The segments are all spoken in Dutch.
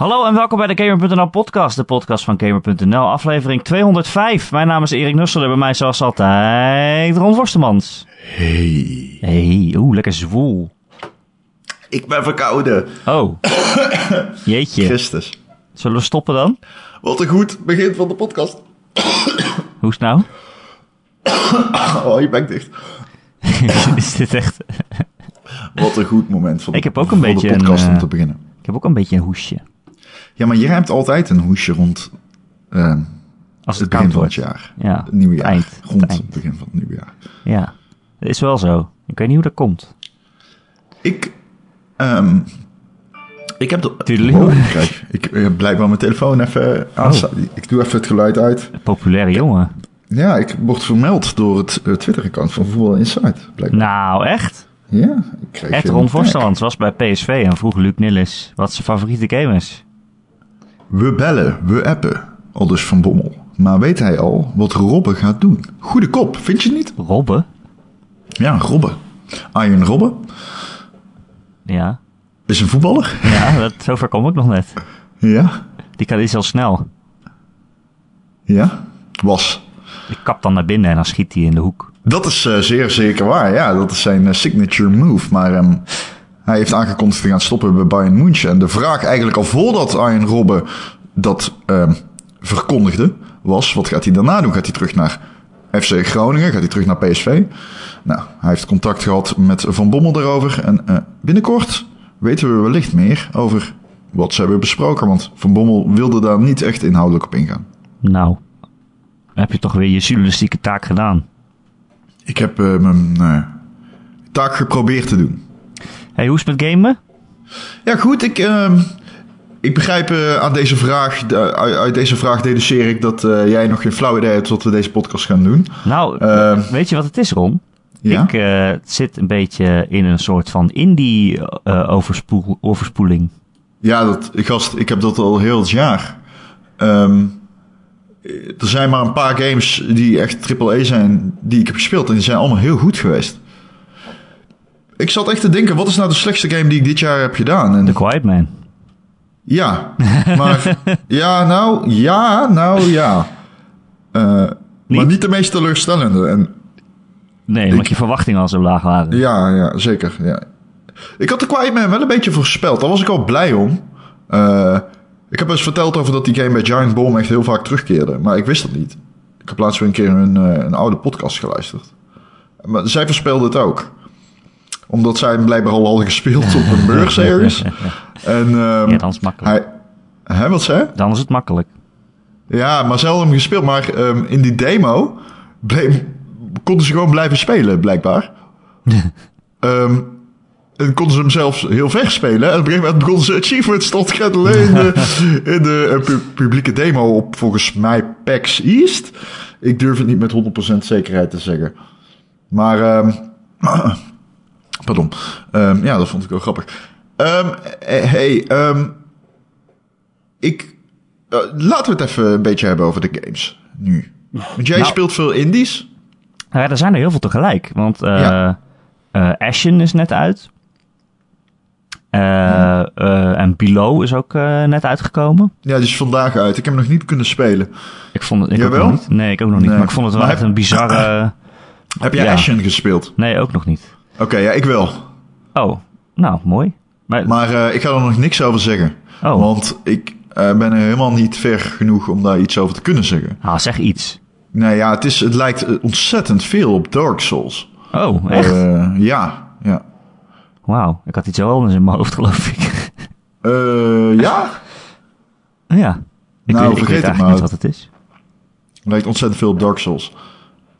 Hallo en welkom bij de Gamer.nl podcast, de podcast van Gamer.nl, aflevering 205. Mijn naam is Erik Nussel en bij mij zoals altijd Ron Forstemans. Hey. Hey, oeh, lekker zwoel. Ik ben verkouden. Oh, jeetje. Christus. Zullen we stoppen dan? Wat een goed begin van de podcast. Hoe is het nou? Oh, je bek dicht. is dit echt... Wat een goed moment van de, Ik heb ook een beetje de podcast een, om eh, te beginnen. Ik heb ook een beetje een hoesje. Ja, maar jij hebt altijd een hoesje rond eh, Als het, het begin van het jaar. Ja, Het nieuwe jaar. eind, het rond het begin van het nieuwe jaar. Ja, dat is wel zo. Ik weet niet hoe dat komt. Ik, ehm, ik heb de... Oh, kijk, ik heb blijkbaar mijn telefoon even aanstaan. Ik doe even het geluid uit. Populaire jongen. Ja, ik word vermeld door het eh, Twitter-account van Voetbal Insight. Blijkbaar. Nou, echt? Ja, ik kreeg Ed Ron was bij PSV en vroeg Luc Nillis wat zijn favoriete game is. We bellen, we appen, al dus Van Bommel. Maar weet hij al wat Robbe gaat doen? Goede kop, vind je niet? Robbe? Ja, Robbe. Arjen Robbe Ja. is een voetballer. Ja, dat, zover kom ik nog net. Ja, Die kan iets heel snel. ja, was. Die kapt dan naar binnen en dan schiet hij in de hoek. Dat is eh, zeer zeker waar, ja. Dat is zijn eh, signature move. Maar ehm, hij heeft aangekondigd te gaan stoppen bij Bayern München. En de vraag eigenlijk al voordat Arjen Robbe dat ehm, verkondigde, was... wat gaat hij daarna doen? Gaat hij terug naar FC Groningen? Gaat hij terug naar PSV? Nou, hij heeft contact gehad met Van Bommel daarover. En eh, binnenkort weten we wellicht meer over wat ze hebben besproken. Want Van Bommel wilde daar niet echt inhoudelijk op ingaan. Nou, heb je toch weer je journalistieke taak gedaan. Ik heb eh, mijn eh, taak geprobeerd te doen. Hey, hoe is het met gamen? Ja, goed. Ik, ehm, ik begrijp eh, aan deze vraag, uit, deze vraag deduceer ik dat eh, jij nog geen flauw idee hebt wat we deze podcast gaan doen. Nou, Eh, weet je wat het is, Ron? Ja? Ik eh, zit een beetje in een soort van indie-overspoeling. Ja, dat, gast, ik heb dat al heel het jaar. Ehm, er zijn maar een paar games die echt AAA zijn, die ik heb gespeeld. En die zijn allemaal heel goed geweest. Ik zat echt te denken, wat is nou de slechtste game die ik dit jaar heb gedaan? En The Quiet Man. Ja, maar ja, nou, ja, nou, ja. Eh, Maar Niet? de meest teleurstellende. En Nee, omdat je verwachtingen al zo laag waren. ja, ja, zeker. Ja. Ik had de Quiet Man wel een beetje voorspeld. Daar was ik al blij om. Eh, ik heb eens verteld over dat die game bij Giant Bomb echt heel vaak terugkeerde. Maar ik wist dat niet. Ik heb laatst weer een keer een, eh, een oude podcast geluisterd. Maar zij voorspelde het ook. Omdat zij hem blijkbaar al hadden gespeeld op een beurs ergens. En, ehm, Ja, dan is het makkelijk. hij, hè, wat zei? Dan is het makkelijk. Ja, maar zelden hem gespeeld. Maar ehm, in die demo bleef, konden ze gewoon blijven spelen, blijkbaar. Ehm, en konden ze hem zelfs heel ver spelen. En op een gegeven moment begonnen ze achievements tot gaan alleen in de, in de eh, pu- publieke demo op volgens mij PAX East. Ik durf het niet met 100% zekerheid te zeggen. Maar, pardon. Ehm, ja, dat vond ik wel grappig. Ehm, eh, hey, ehm, ik, eh, laten we het even een beetje hebben over de games nu. Want jij Nou. speelt veel indies. Nou ja, er zijn er heel veel tegelijk. Want Ja. eh, Ashen is net uit. Eh, en Below is ook net uitgekomen. Ja, die is vandaag uit. Ik heb hem nog niet kunnen spelen. Ik vond het ik ook Jawel? nog niet. Nee, ik ook nog niet. Nee. Maar ik vond het wel Maar echt heb- een bizarre... Heb jij Ja. Ashen gespeeld? Nee, ook nog niet. Oké, ja, ik wel. Oh, nou, mooi. Maar, Maar eh, ik ga er nog niks over zeggen. Oh. Want ik eh, ben er helemaal niet ver genoeg om daar iets over te kunnen zeggen. ah, zeg iets. Nee, ja, het, is, het lijkt eh, ontzettend veel op Dark Souls. Oh, echt? Ja, ja. Wauw, ik had iets heel anders in mijn hoofd, geloof ik. Eh, ja, ja. Ik, Nou, weet, ik vergeet weet het maar. niet wat het is. lijkt ontzettend veel op Dark Souls.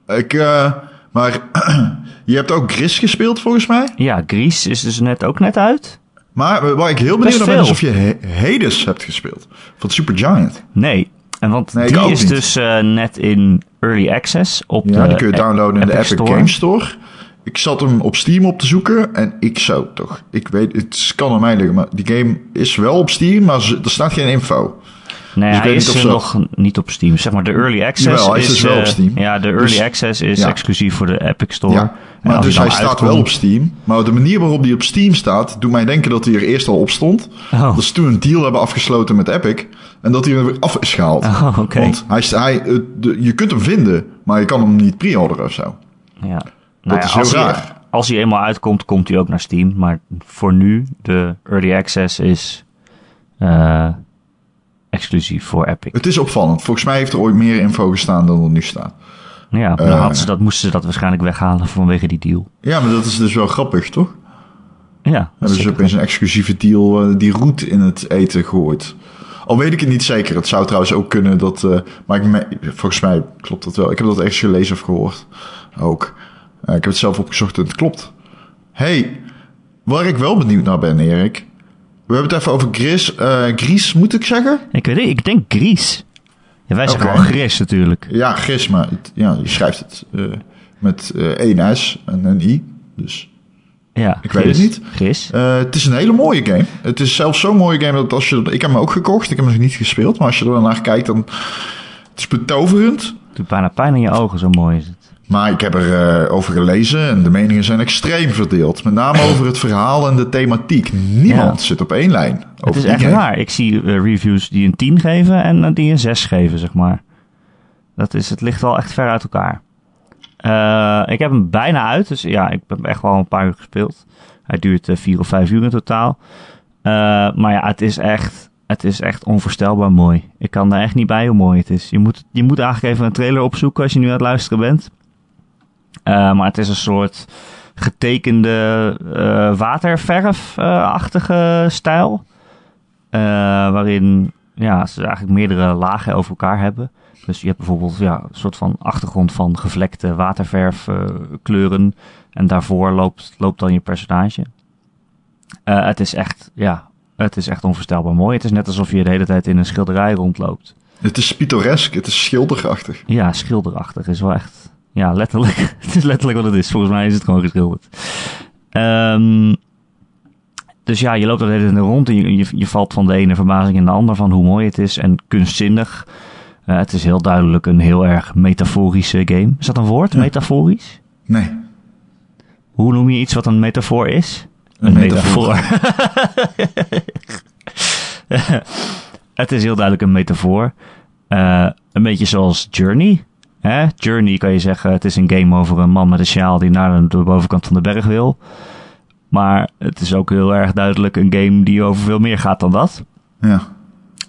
Ik, eh, maar je hebt ook Gris gespeeld volgens mij. Ja, Grease is dus net ook net uit. Maar eh, waar ik heel benieuwd naar ben is of je Hades hebt gespeeld. Van Supergiant. Nee, en want Nee, die is niet. dus eh, net in early access op Ja, de die kun je downloaden in de Epic Store. Games Store. Ik zat hem op Steam op te zoeken en ik zou toch... Ik weet, het kan aan mij liggen, maar die game is wel op Steam, maar er staat geen info. Nee, Dus hij is nog niet op Steam. Zeg maar, de Early Access Jawel, hij is is... dus wel op eh, Steam. Ja, de Early Dus- Access is ja. exclusief voor de Epic Store. Ja, maar dus hij staat wel op Steam. Maar de manier waarop hij op Steam staat, doet mij denken dat hij er eerst al op stond. Oh. Dat ze toen een deal hebben afgesloten met Epic. En dat hij er weer af is gehaald. Oh, oké. Want hij, hij, eh, de- je kunt hem vinden, maar je kan hem niet pre-orderen of zo. Ja. Nou ja, is heel als hij- raar. als hij eenmaal uitkomt, komt hij ook naar Steam. Maar voor nu, de Early Access is eh, exclusief voor Epic. Het is opvallend. Volgens mij heeft er ooit meer info gestaan dan er nu staat. Ja, Eh. ze dat, moesten ze dat waarschijnlijk weghalen vanwege die deal. Ja, maar dat is dus wel grappig, toch? Ja, Hebben ze opeens een exclusieve deal eh, die roet in het eten gegooid. Al weet ik het niet zeker. Het zou trouwens ook kunnen dat... eh, maar ik me- volgens mij klopt dat wel. Ik heb dat ergens gelezen of gehoord. Ook. Ik heb het zelf opgezocht en het klopt. hey, waar ik wel benieuwd naar ben, Erik. We hebben het even over Gris. eh Gries, moet ik zeggen? Ik weet niet, ik denk Gries. Ja, wij zeggen gewoon Gris natuurlijk. Ja, Gris, maar het- ja, je schrijft het eh, met eh één S en een I. Dus Ja, Ik weet Gris. het niet. Gris. Het is een hele mooie game. Het is zelfs zo'n mooie game dat als je... Ik heb hem ook gekocht. Ik heb hem nog niet gespeeld. Maar als je er naar kijkt, dan... Het is betoverend. doet bijna pijn in je ogen, zo mooi is het. Maar ik heb er eh, over gelezen en de meningen zijn extreem verdeeld. Met name over het verhaal en de thematiek. Niemand Ja. zit op één lijn. Over Het is echt raar. Ik zie eh, reviews die een 10 geven en eh, die een 6 geven, zeg maar. Dat is, het ligt wel echt ver uit elkaar. Ik heb hem bijna uit, dus ja, ik heb echt wel een paar uur gespeeld. Hij duurt vier of vijf uur in totaal. Maar ja, het is echt, het is echt onvoorstelbaar mooi. Ik kan er echt niet bij hoe mooi het is. Je moet, je moet eigenlijk even een trailer opzoeken als je nu aan het luisteren bent. Eh, maar het is een soort getekende eh waterverf-achtige stijl. Eh, waarin ja, ze eigenlijk meerdere lagen over elkaar hebben. Dus je hebt bijvoorbeeld ja, een soort van achtergrond van gevlekte waterverfkleuren. en daarvoor loopt, loopt dan je personage. Het is echt, ja, het is echt onvoorstelbaar mooi. Het is net alsof je de hele tijd in een schilderij rondloopt. Het is pittoresk. Het is schilderachtig. Ja, schilderachtig is wel echt. Ja, letterlijk. het is letterlijk wat het is. Volgens mij is het gewoon geschilderd. Ehm, dus ja, je loopt er de hele tijd rond en je, je, je valt van de ene verbazing in de ander van hoe mooi het is en kunstzinnig. Eh, het is heel duidelijk een heel erg metaforische game. Is dat een woord? Ja. Metaforisch? Nee. Hoe noem je iets wat een metafoor is? Een metafoor. het is heel duidelijk een metafoor. Eh, een beetje zoals Journey. Hè? Journey kan je zeggen, het is een game over een man met een sjaal die naar de bovenkant van de berg wil. Maar het is ook heel erg duidelijk een game die over veel meer gaat dan dat. Ja.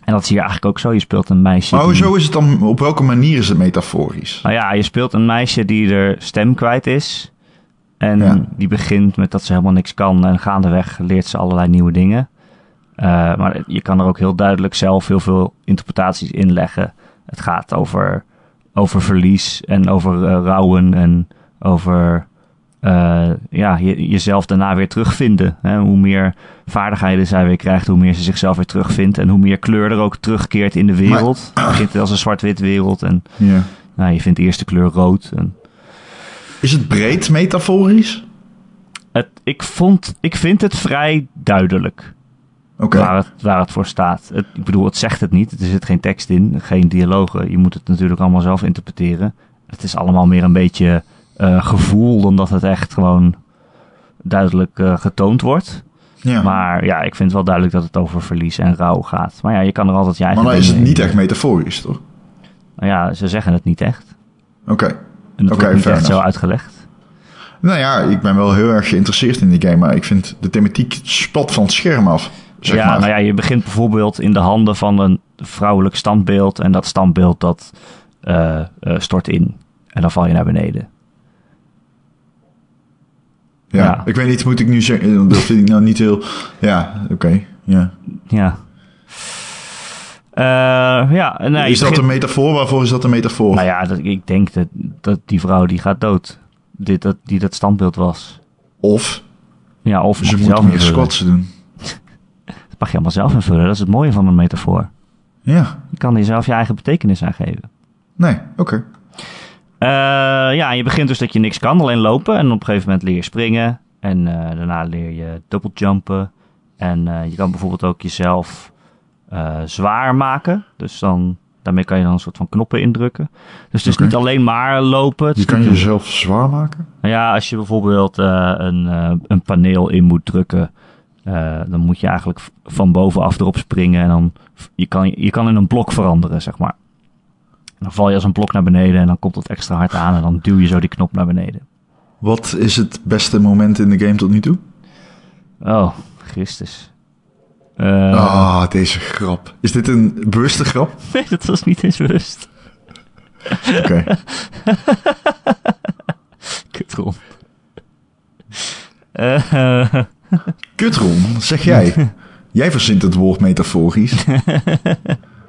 En dat is hier eigenlijk ook zo. Je speelt een meisje. Maar die- hoezo is het dan... Op welke manier is het metaforisch? Nou ja, je speelt een meisje die er stem kwijt is. En Ja. die begint met dat ze helemaal niks kan. En gaandeweg leert ze allerlei nieuwe dingen. Eh, maar je kan er ook heel duidelijk zelf heel veel interpretaties in leggen. Het gaat over, over verlies en over eh, rouwen en over eh, ja, je, jezelf daarna weer terugvinden. Hè? Hoe meer vaardigheden zij weer krijgt, hoe meer ze zichzelf weer terugvindt. En hoe meer kleur er ook terugkeert in de wereld. Het begint als een zwart-wit wereld en Ja. nou, je vindt eerst de kleur rood. En Is het breed metaforisch? het, ik, vond, ik vind het vrij duidelijk Oké. waar, het, waar het voor staat. Het, ik bedoel, het zegt het niet. Er zit geen tekst in, geen dialogen. Je moet het natuurlijk allemaal zelf interpreteren. Het is allemaal meer een beetje eh, gevoel dan dat het echt gewoon duidelijk eh, getoond wordt. Ja. Maar, Maar ja, ik vind wel duidelijk dat het over verlies en rouw gaat. Maar ja, je kan er altijd je eigen dan is het niet echt metaforisch, toch? Nou ja, ze zeggen het niet echt. Oké. En dat Oké, wordt niet echt zo uitgelegd. Nou ja, ik ben wel heel erg geïnteresseerd in die game, maar ik vind de thematiek spat van het scherm af. Zeg ja, maar. nou ja, je begint bijvoorbeeld in de handen van een vrouwelijk standbeeld. En dat standbeeld dat eh, eh, stort in. En dan val je naar beneden. ja, ja. ik weet niet, moet ik nu zeggen, dat vind ik nou niet heel... Ja, oké, ja. Ja. Eh, ja, is dat begint- een metafoor? Waarvoor is dat een metafoor? Nou ja, dat, ik denk dat, dat die vrouw die gaat dood. Dit, dat, die dat standbeeld was. Of Ja, of ze zelf meer invullen. squats doen. Mag je allemaal zelf invullen. Dat is het mooie van een metafoor. Ja, Je kan er zelf je eigen betekenis aan geven. nee, oké. Eh, ja, je begint dus dat je niks kan, alleen lopen. En op een gegeven moment leer je springen. En eh, daarna leer je double jumpen. En eh, je kan bijvoorbeeld ook jezelf zwaar maken. Dus dan, daarmee kan je dan een soort van knoppen indrukken. Dus het is niet alleen maar lopen. Het Je kan jezelf zwaar maken. Ja, als je bijvoorbeeld een, een paneel in moet drukken, eh, dan moet je eigenlijk van bovenaf erop springen en dan je kan, je kan in een blok veranderen, zeg maar. En dan val je als een blok naar beneden en dan komt het extra hard aan en dan duw je zo die knop naar beneden. Wat is het beste moment in de game tot nu toe? Oh, Christus. Eh, Ah, deze grap. Is dit een bewuste grap? Nee, dat was niet eens bewust. Oké. Kutron. Eh, eh, Kutron, zeg jij. Jij verzint het woord metaforisch.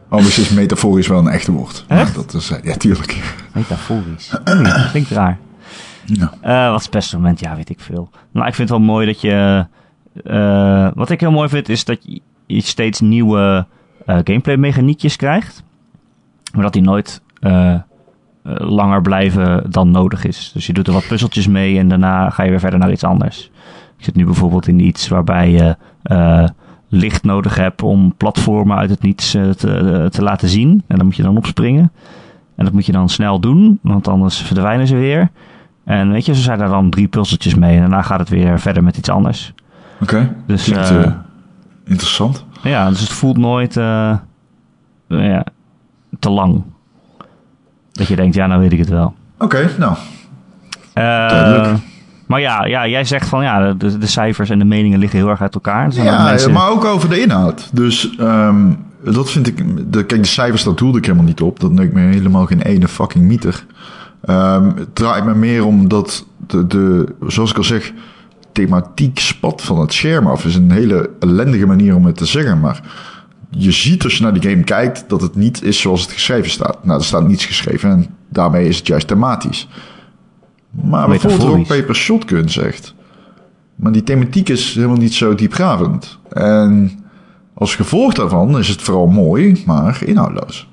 Anders is metaforisch wel een echte woord. Maar Echt? dat is, eh, ja, tuurlijk. metaforisch. Klinkt raar. Ja. Eh, wat is het beste moment? Ja, weet ik veel. Nou, ik vind het wel mooi dat je... eh, wat ik heel mooi vind, is dat je, steeds nieuwe eh, gameplay mechaniekjes krijgt. Maar dat die nooit langer blijven dan nodig is. Dus je doet er wat puzzeltjes mee en daarna ga je weer verder naar iets anders. Ik zit nu bijvoorbeeld in iets waarbij je eh, licht nodig hebt om platformen uit het niets eh, te, te laten zien. En dan moet je dan opspringen. En dat moet je dan snel doen, want anders verdwijnen ze weer. En weet je, zo zijn er dan drie puzzeltjes mee. En daarna gaat het weer verder met iets anders. Oké. Dus, Klinkt, eh, eh, interessant. Ja, dus het voelt nooit eh, ja, te lang. Dat je denkt, ja, nou weet ik het wel. Oké, nou. Eh, Duidelijk. Maar ja, ja, jij zegt van ja, de, de cijfers en de meningen liggen heel erg uit elkaar. Ook Ja, mensen- maar ook over de inhoud. Dus ehm, dat vind ik... De, kijk, de cijfers, dat doelde ik helemaal niet op. Dat neemt me helemaal geen ene fucking meter. Ehm, het draait me meer om dat de, de, zoals ik al zeg, thematiek spat van het scherm af. is een hele ellendige manier om het te zeggen, maar je ziet als je naar die game kijkt dat het niet is zoals het geschreven staat. Nou, er staat niets geschreven en daarmee is het juist thematisch. Maar bijvoorbeeld ook. Paper Shotgun zegt. Maar die thematiek is helemaal niet zo diepgravend. En als gevolg daarvan is het vooral mooi, maar inhoudloos.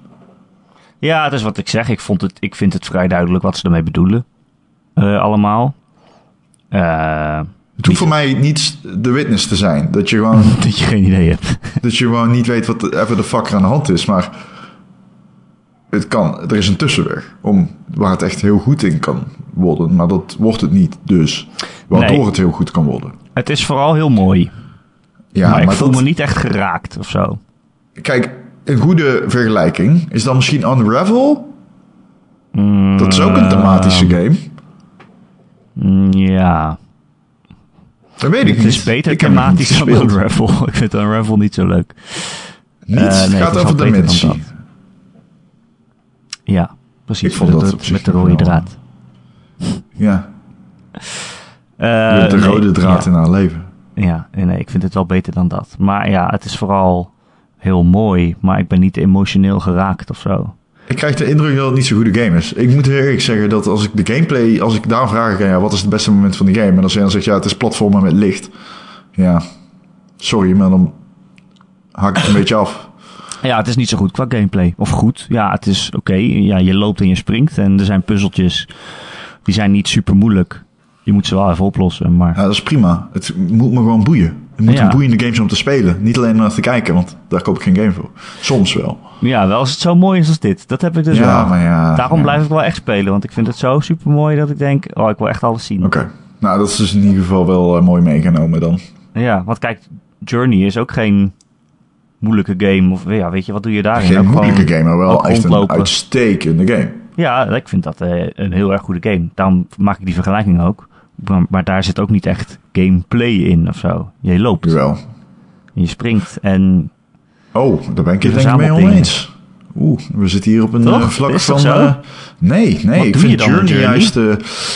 Ja, het is wat ik zeg. Ik, vond het, ik vind het vrij duidelijk wat ze ermee bedoelen. Eh, allemaal. Eh, Het hoeft voor mij niet de witness te zijn. Dat je gewoon, dat je geen idee hebt. dat je gewoon niet weet wat even de fuck er aan de hand is. Maar het kan, er is een tussenweg. Om, waar het echt heel goed in kan worden. Maar dat wordt het niet. Dus waardoor Nee. het heel goed kan worden. Het is vooral heel mooi. Ja, maar ik maar voel dat, me niet echt geraakt of zo. kijk, een goede vergelijking is dan misschien Unravel. Mm, Dat is ook een thematische game. mm, ja. Dat weet ik Het niet. is beter Ik thematisch dan. Unravel. Ik vind Unravel niet zo leuk. Niet, Eh, het nee, gaat het over wel beter dan dementie. dat. Ja, precies. Ik vond dat Met de rode draad. Ja, de nee, rode draad ja. in haar leven. Ja, nee, ik vind het wel beter dan dat. Maar ja, het is vooral heel mooi, maar ik ben niet emotioneel geraakt of zo. Ik krijg de indruk dat het niet zo'n goede game is. Ik moet eerlijk zeggen dat als ik de gameplay, als ik daar vraag, ja, wat is het beste moment van de game? En als jij dan zegt, ja, het is platformen met licht. Ja, sorry, maar dan hak ik het een beetje af. Ja, het is niet zo goed qua gameplay. Of goed, ja, het is oké. Ja, je loopt en je springt en er zijn puzzeltjes. Die zijn niet super moeilijk. Je moet ze wel even oplossen, maar... Ja, dat is prima. Het moet me gewoon boeien. Het moet Ja. een boeiende game zijn om te spelen. Niet alleen naar te kijken, want daar koop ik geen game voor. Soms wel. Ja, wel als het zo mooi is als dit. Dat heb ik dus ja, wel. maar ja. Daarom ja. blijf ik wel echt spelen, want ik vind het zo super mooi dat ik denk, oh, ik wil echt alles zien. Oké. Nou, dat is dus in ieder geval wel eh, mooi meegenomen dan. Ja, want kijk, Journey is ook geen moeilijke game. Of ja, weet je, wat doe je daarin? Geen moeilijke game, maar wel echt een uitstekende game. Ja, ik vind dat eh, een heel erg goede game. Daarom maak ik die vergelijking ook. Maar, maar daar zit ook niet echt gameplay in of zo. Je loopt, Jawel. en je springt en Oh, daar ben ik het denk ik mee oneens. Oeh, we zitten hier op een Toch? eh, vlak van... eh, nee, nee, Wat ik vind dan Journey, Journey? juist...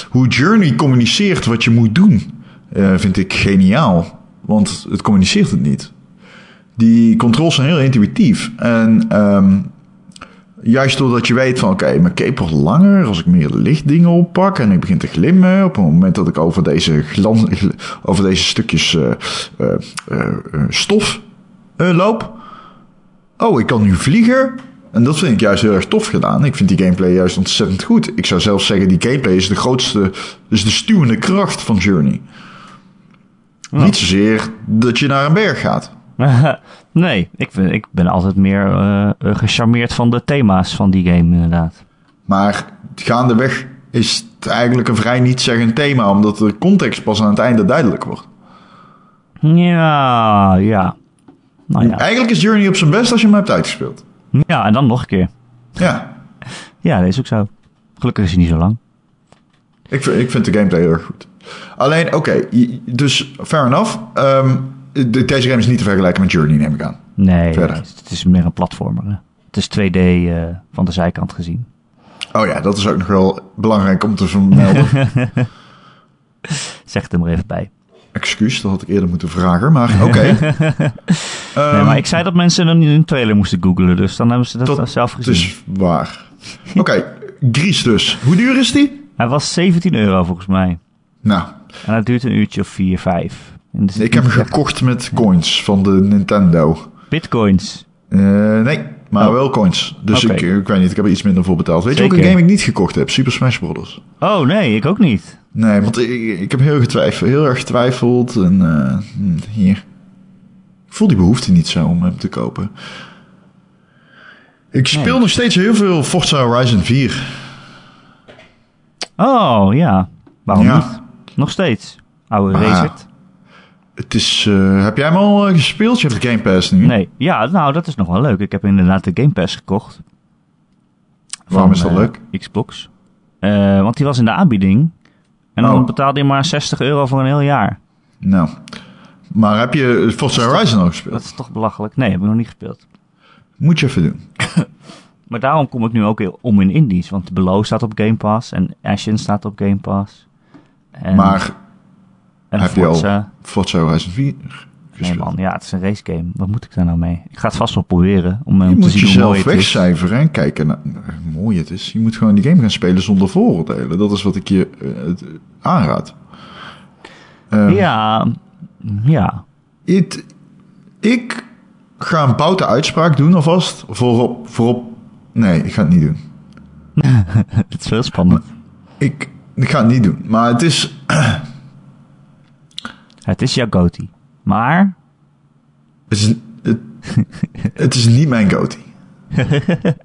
hoe Journey communiceert wat je moet doen, vind ik geniaal. Want het communiceert het niet. Die controls zijn heel intuïtief. En ehm, juist doordat je weet van... Oké, mijn cape wordt langer als ik meer lichtdingen oppak... en ik begin te glimmen... op het moment dat ik over deze, glans, over deze stukjes eh, eh, eh, stof loop... Oh, ik kan nu vliegen. En dat vind ik juist heel erg tof gedaan. Ik vind die gameplay juist ontzettend goed. Ik zou zelfs zeggen, die gameplay is de grootste, is de stuwende kracht van Journey. Ja. Niet zozeer dat je naar een berg gaat. nee, ik, vind- ik ben altijd meer eh, eh, gecharmeerd van de thema's van die game, inderdaad. Maar gaandeweg is het eigenlijk een vrij niet-zeggend thema, omdat de context pas aan het einde duidelijk wordt. Ja, ja. Nou ja. Eigenlijk is Journey op zijn best als je hem hebt uitgespeeld. Ja, en dan nog een keer. Ja, Ja, dat is ook zo. Gelukkig is hij niet zo lang. ik, vind- ik vind de gameplay heel erg goed. Alleen, oké, dus fair enough. Ehm, de- deze game is niet te vergelijken met Journey, neem ik aan. Nee, Verder. het is meer een platformer. hè. Het is 2D eh, van de zijkant gezien. Oh ja, dat is ook nog wel belangrijk om te vermelden. Zeg het er maar even bij. Excuus, dat had ik eerder moeten vragen, maar oké. Ehm, nee, maar ik zei dat mensen een, een trailer moesten googlen, dus dan hebben ze dat, dat zelf Het gezien. is waar. Oké, Gries dus. Hoe duur is die? Hij was 17 euro volgens mij. Nou, En het duurt een uurtje of 4, 5. Zit ik heb hem gekocht met coins van de Nintendo. Bitcoins. Eh, nee, maar Oh. wel coins. Dus ik, ik weet niet, ik heb er iets minder voor betaald. Weet je Zeker. welke game ik niet gekocht heb? Super Smash Bros. Oh nee, ik ook niet. Nee, want ik, ik heb heel, getwijfeld, heel erg getwijfeld. En eh, hm, hier. Ik voel die behoefte niet zo om hem te kopen. Ik speel Nee. nog steeds heel veel Forza Horizon 4. Oh ja, waarom Ja. niet? Nog steeds. Oude Ah. Het is, eh, heb jij hem al eh, gespeeld? Je hebt de Game Pass nu. Nee, ja, nou dat is nog wel leuk. Ik heb inderdaad de Game Pass gekocht. Waarom is dat eh, leuk? Xbox. Want die was in de aanbieding. En dan Oh. betaalde je maar 60 euro voor een heel jaar. Nou. Maar heb je Forza Horizon al gespeeld? Dat is toch belachelijk? Nee, heb ik nog niet gespeeld. Moet je even doen. Maar daarom kom ik nu ook heel om in indies. Want Below staat op Game Pass en Ashen staat op Game Pass. En, maar en heb je al Forza. Forza Horizon 4 Nee gespeeld? man, ja, het is een racegame. Wat moet ik daar nou mee? Ik ga het vast wel proberen om, eh, je om te moet zien hoe jezelf mooi het is. wegcijferen en kijken naar hoe mooi het is. Je moet gewoon die game gaan spelen zonder vooroordelen. Dat is wat ik je eh, eh, aanraad. Ja, ja. het- ik ga een boute uitspraak doen alvast. Voorop, voorop. Nee, ik ga het niet doen. Het is heel spannend. Ik, ik ga het niet doen. Maar het is... Het is jouw goatee. Maar, Het is, het, het is niet mijn goatee.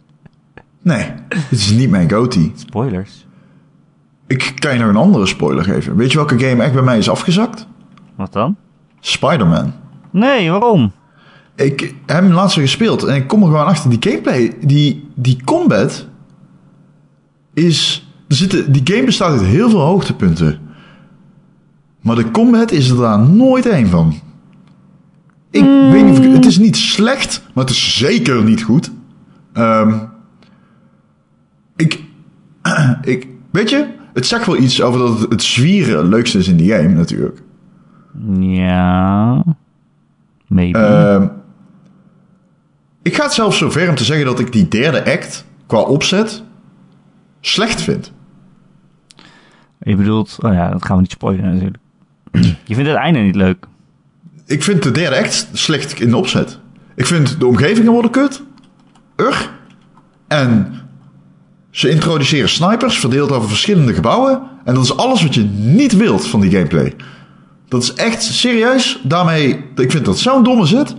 Nee, het is niet mijn goatee. spoilers. Ik kan je nog een andere spoiler geven. Weet je welke game echt bij mij is afgezakt? Wat dan? Spider-Man. Nee, waarom? Ik heb hem laatst weer gespeeld en ik kom er gewoon achter. Die gameplay, die, die combat is... Er zitten, die game bestaat uit heel veel hoogtepunten. Maar de combat is er daar nooit één van. Ik weet niet of ik- Het is niet slecht, maar het is zeker niet goed. Ehm, ik, ik... Weet je, het zegt wel iets over dat het, het zwieren het leukste is in die game natuurlijk. Ja. Maybe. Ehm, ik ga het zelfs zo ver om te zeggen dat ik die derde act qua opzet slecht vind. je bedoelt, oh ja, dat gaan we niet spoilen natuurlijk. Je vindt het einde niet leuk. Ik vind de derde act slecht in de opzet. Ik vind de omgevingen worden kut. Ur. En ze introduceren snipers verdeeld over verschillende gebouwen. En dat is alles wat je niet wilt van die gameplay. Dat is echt serieus. Daarmee, ik vind dat zo'n domme zet.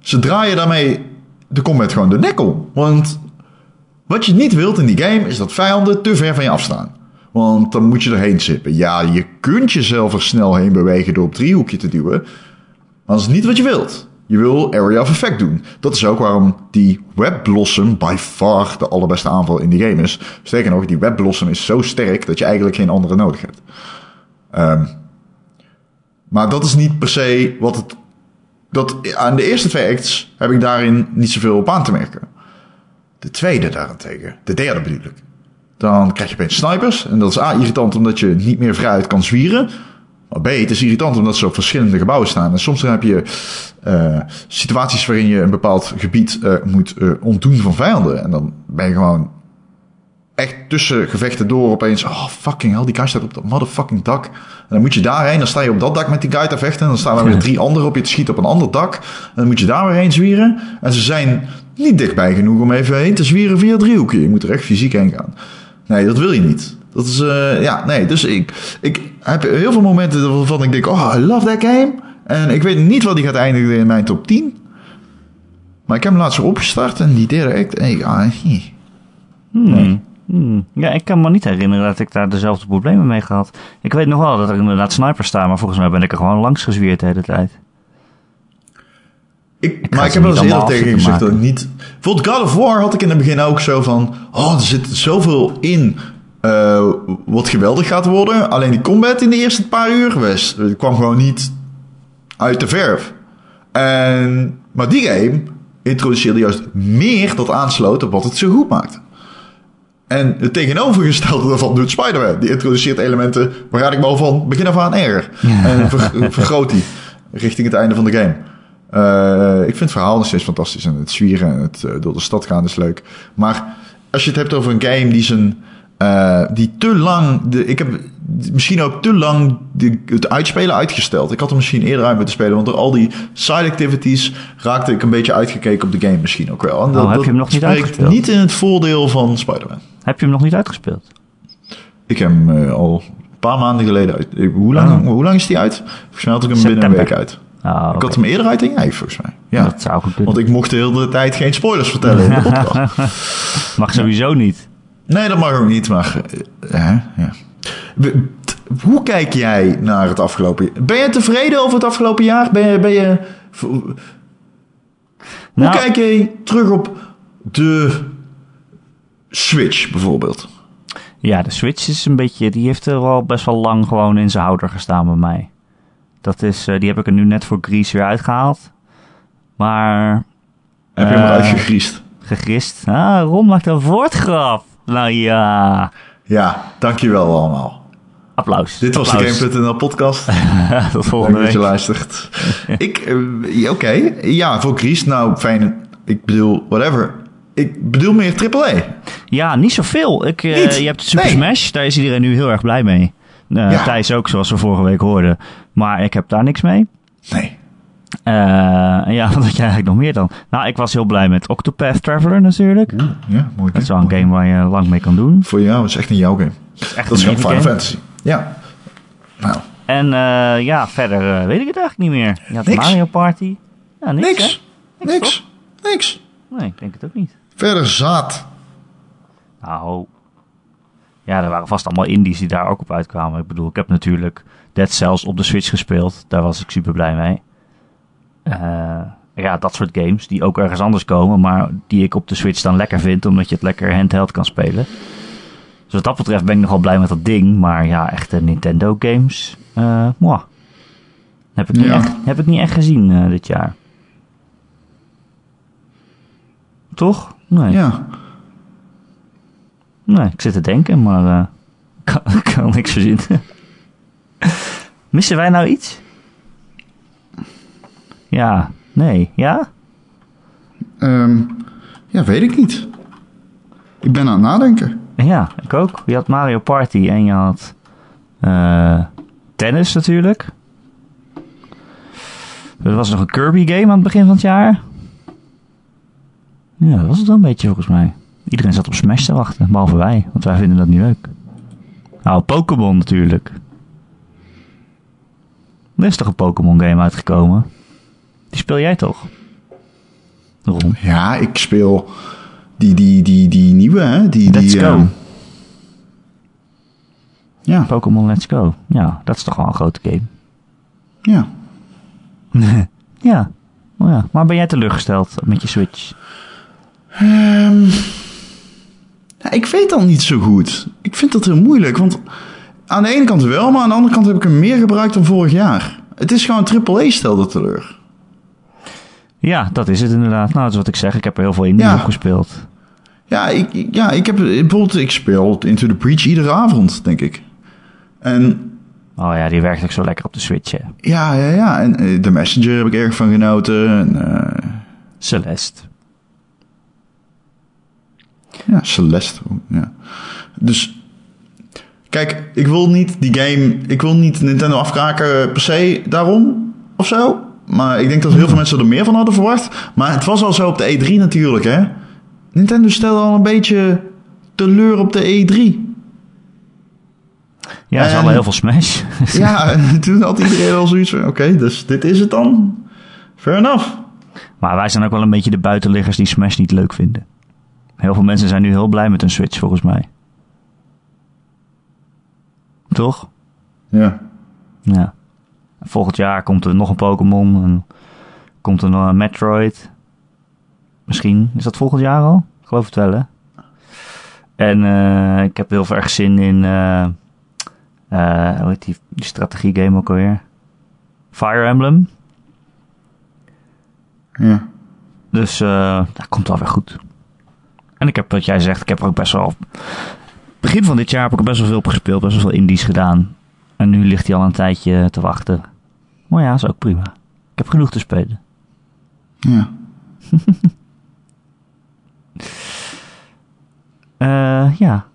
Ze draaien daarmee de combat gewoon de nek om. Want wat je niet wilt in die game is dat vijanden te ver van je afstaan. Want dan moet je erheen zippen. Ja, je kunt jezelf er snel heen bewegen door op driehoekje te duwen. Maar dat is niet wat je wilt. Je wil Area of Effect doen. Dat is ook waarom die Web Blossom by far de allerbeste aanval in die game is. Sterker nog, die Web Blossom is zo sterk dat je eigenlijk geen andere nodig hebt. Ehm, maar dat is niet per se wat het. Dat, aan de eerste twee acts heb ik daarin niet zoveel op aan te merken. De tweede daarentegen, de derde bedoel ik. Dan krijg je opeens snipers. En dat is A, irritant omdat je niet meer vrijuit kan zwieren. Maar B, het is irritant omdat ze op verschillende gebouwen staan. En soms dan heb je eh, situaties waarin je een bepaald gebied eh, moet eh, ontdoen van vijanden. En dan ben je gewoon echt tussen gevechten door opeens... Oh, fucking hell, die guy staat op dat motherfucking dak. En dan moet je daarheen, dan sta je op dat dak met die guy te vechten. En dan staan er weer drie anderen op je te schieten op een ander dak. En dan moet je daar weer heen zwieren. En ze zijn niet dichtbij genoeg om even heen te zwieren via driehoekje. Je moet er echt fysiek heen gaan. Nee, dat wil je niet. Dat is, eh, ja, nee. Dus ik, ik heb heel veel momenten waarvan ik denk, oh, I love that game. En ik weet niet wat die gaat eindigen in mijn top 10. Maar ik heb hem laatst opgestart en die direct. En ik, ah, hm. Hmm. Hmm. Ja, ik kan me niet herinneren dat ik daar dezelfde problemen mee gehad. Ik weet nog wel dat er inderdaad snipers staan, maar volgens mij ben ik er gewoon langs gezwierd de hele tijd. Ik, maar ik heb wel eens eerder allemaal tegen je gezegd dat ik niet... Bijvoorbeeld God of War had ik in het begin ook zo van... Oh, er zit zoveel in eh, wat geweldig gaat worden. Alleen die combat in de eerste paar uur was, kwam gewoon niet uit de verf. En, maar die game introduceerde juist meer dat aansloot op wat het zo goed maakt. En het tegenovergestelde daarvan doet Spider-Man. Die introduceert elementen waar ik me al van begin af aan erger. En ver- vergroot die richting het einde van de game. Eh, ik vind het verhaal nog steeds fantastisch. En het zwieren en het eh, door de stad gaan is leuk. Maar als je het hebt over een game die zijn... eh, die te lang... De, ik heb misschien ook te lang de, het uitspelen uitgesteld. Ik had er misschien eerder uit moeten spelen. Want door al die side activities raakte ik een beetje uitgekeken op de game misschien ook wel. En dat, Oh, heb je hem nog niet uitgespeeld? niet in het voordeel van Spider-Man. Heb je hem nog niet uitgespeeld? Ik heb hem al een paar maanden geleden uit. Hoe lang, Oh. hoe lang is die uit? Volgens mij had ik hem binnen een week uit. Oh, Ik had hem eerder uit dan jij, volgens mij. Ja. Dat zou goed kunnen. Want ik mocht de hele tijd geen spoilers vertellen in de podcast. Mag sowieso niet. Nee, dat mag ook niet, maar... eh, ja. Hoe kijk jij naar het afgelopen jaar? Ben je tevreden over het afgelopen jaar? Ben je... Ben je hoe Nou, kijk je terug op de Switch bijvoorbeeld? Ja, de Switch is een beetje, die heeft er wel best wel lang gewoon in zijn houder gestaan bij mij. Dat is, eh, die heb ik er nu net voor Grease weer uitgehaald. Maar Heb je hem Eh, eruit gegriest? gegrist. Ah, Ron maakt een woordgrap. Nou ja, Ja, dankjewel allemaal. applaus. Dit was de Applaus. Game.nl podcast. Tot Dank volgende dat je week. luistert. ik, eh, oké. Ja, voor Gries, nou fijn. Ik bedoel, whatever. Ik bedoel meer AAA. Ja, niet zoveel. Ik, je hebt Super Nee. Smash, daar is iedereen nu heel erg blij mee. Ja. Thijs ook, zoals we vorige week hoorden. Maar ik heb daar niks mee. Nee. Eh, ja, wat had jij eigenlijk nog meer dan? Nou, ik was heel blij met Octopath Traveler natuurlijk. Ja, mooi. Dat is wel een Mooi. game waar je lang mee kan doen. Voor jou, dat is echt een jouw game. Echt Dat is Final. Fantasy. Ja. Nou, En eh, ja, verder eh, weet ik het eigenlijk niet meer. Je had Niks. Mario Party. Ja, niks, niks. hè? Niks. Niks. Nee, ik denk het ook niet. Verder zaad. Nou, ja, er waren vast allemaal indies die daar ook op uitkwamen. Ik bedoel, ik heb natuurlijk Dead Cells op de Switch gespeeld. Daar was ik super blij mee. Eh, ja, dat soort games die ook ergens anders komen, maar die ik op de Switch dan lekker vind, omdat je het lekker handheld kan spelen. Dus wat dat betreft ben ik nogal blij met dat ding. Maar ja, echte Nintendo games, mwah. Heb ik niet, Ja. echt, heb ik niet echt gezien eh, dit jaar. Toch? Nee. Ja. Nee, ik zit te denken, maar eh kan, kan niks verzinnen. Missen wij nou iets? Ja, nee, ja? Ehm, ja, weet ik niet. Ik ben aan het nadenken. Ja, ik ook. Je had Mario Party en je had eh, tennis natuurlijk. Er was nog een Kirby game aan het begin van het jaar. Ja, dat was het wel een beetje volgens mij. Iedereen zat op Smash te wachten, behalve wij, want wij vinden dat niet leuk. Nou, Pokémon natuurlijk. Er is toch een Pokémon game uitgekomen? Die speel jij toch? Ron. Ja, ik speel die, die, die, die nieuwe, hè? Die, Let's die, go. ehm, ja, Pokémon Let's Go. Ja, dat is toch wel een grote game. ja. ja. Oh ja. Maar ben jij teleurgesteld met je Switch? Ja, ik weet dat niet zo goed. Ik vind dat heel moeilijk, want aan de ene kant wel, maar aan de andere kant heb ik hem meer gebruikt dan vorig jaar. Het is gewoon AAA stelde teleur. Ja, dat is het inderdaad. Nou, dat is wat ik zeg. Ik heb er heel veel in Ja. op gespeeld. Ja, ik, ja, ik heb bijvoorbeeld, ik speel Into the Breach iedere avond, denk ik. En Oh ja, die werkt ook zo lekker op de Switch, hè. ja, ja, ja. En eh, The Messenger heb ik erg van genoten. En, eh, Celeste. Ja, Celeste. Ja. Dus, kijk, ik wil niet die game, ik wil niet Nintendo afkraken per se daarom of zo. Maar ik denk dat heel veel mensen er meer van hadden verwacht. Maar het was al zo op de E3 natuurlijk, hè. Nintendo stelde al een beetje teleur op de E3. Ja, ze En- hadden heel veel Smash. Ja, en toen had iedereen al zoiets van, oké, dus dit is het dan. Fair enough. maar wij zijn ook wel een beetje de buitenliggers die Smash niet leuk vinden. Heel veel mensen zijn nu heel blij met een Switch, volgens mij. Toch? Ja. Ja. Volgend jaar komt er nog een Pokémon en komt er nog een Metroid. Misschien. Is dat volgend jaar al? Ik geloof het wel, hè? En eh, ik heb heel veel erg zin in... eh eh, hoe heet die, die strategie-game ook alweer? Fire Emblem. Ja. Dus dat komt wel weer goed. En ik heb, wat jij zegt, ik heb er ook best wel... Begin van dit jaar heb ik er best wel veel op gespeeld. Best wel veel indies gedaan. En nu ligt hij al een tijdje te wachten. Maar ja, is ook prima. Ik heb genoeg te spelen. Ja. Eh ja.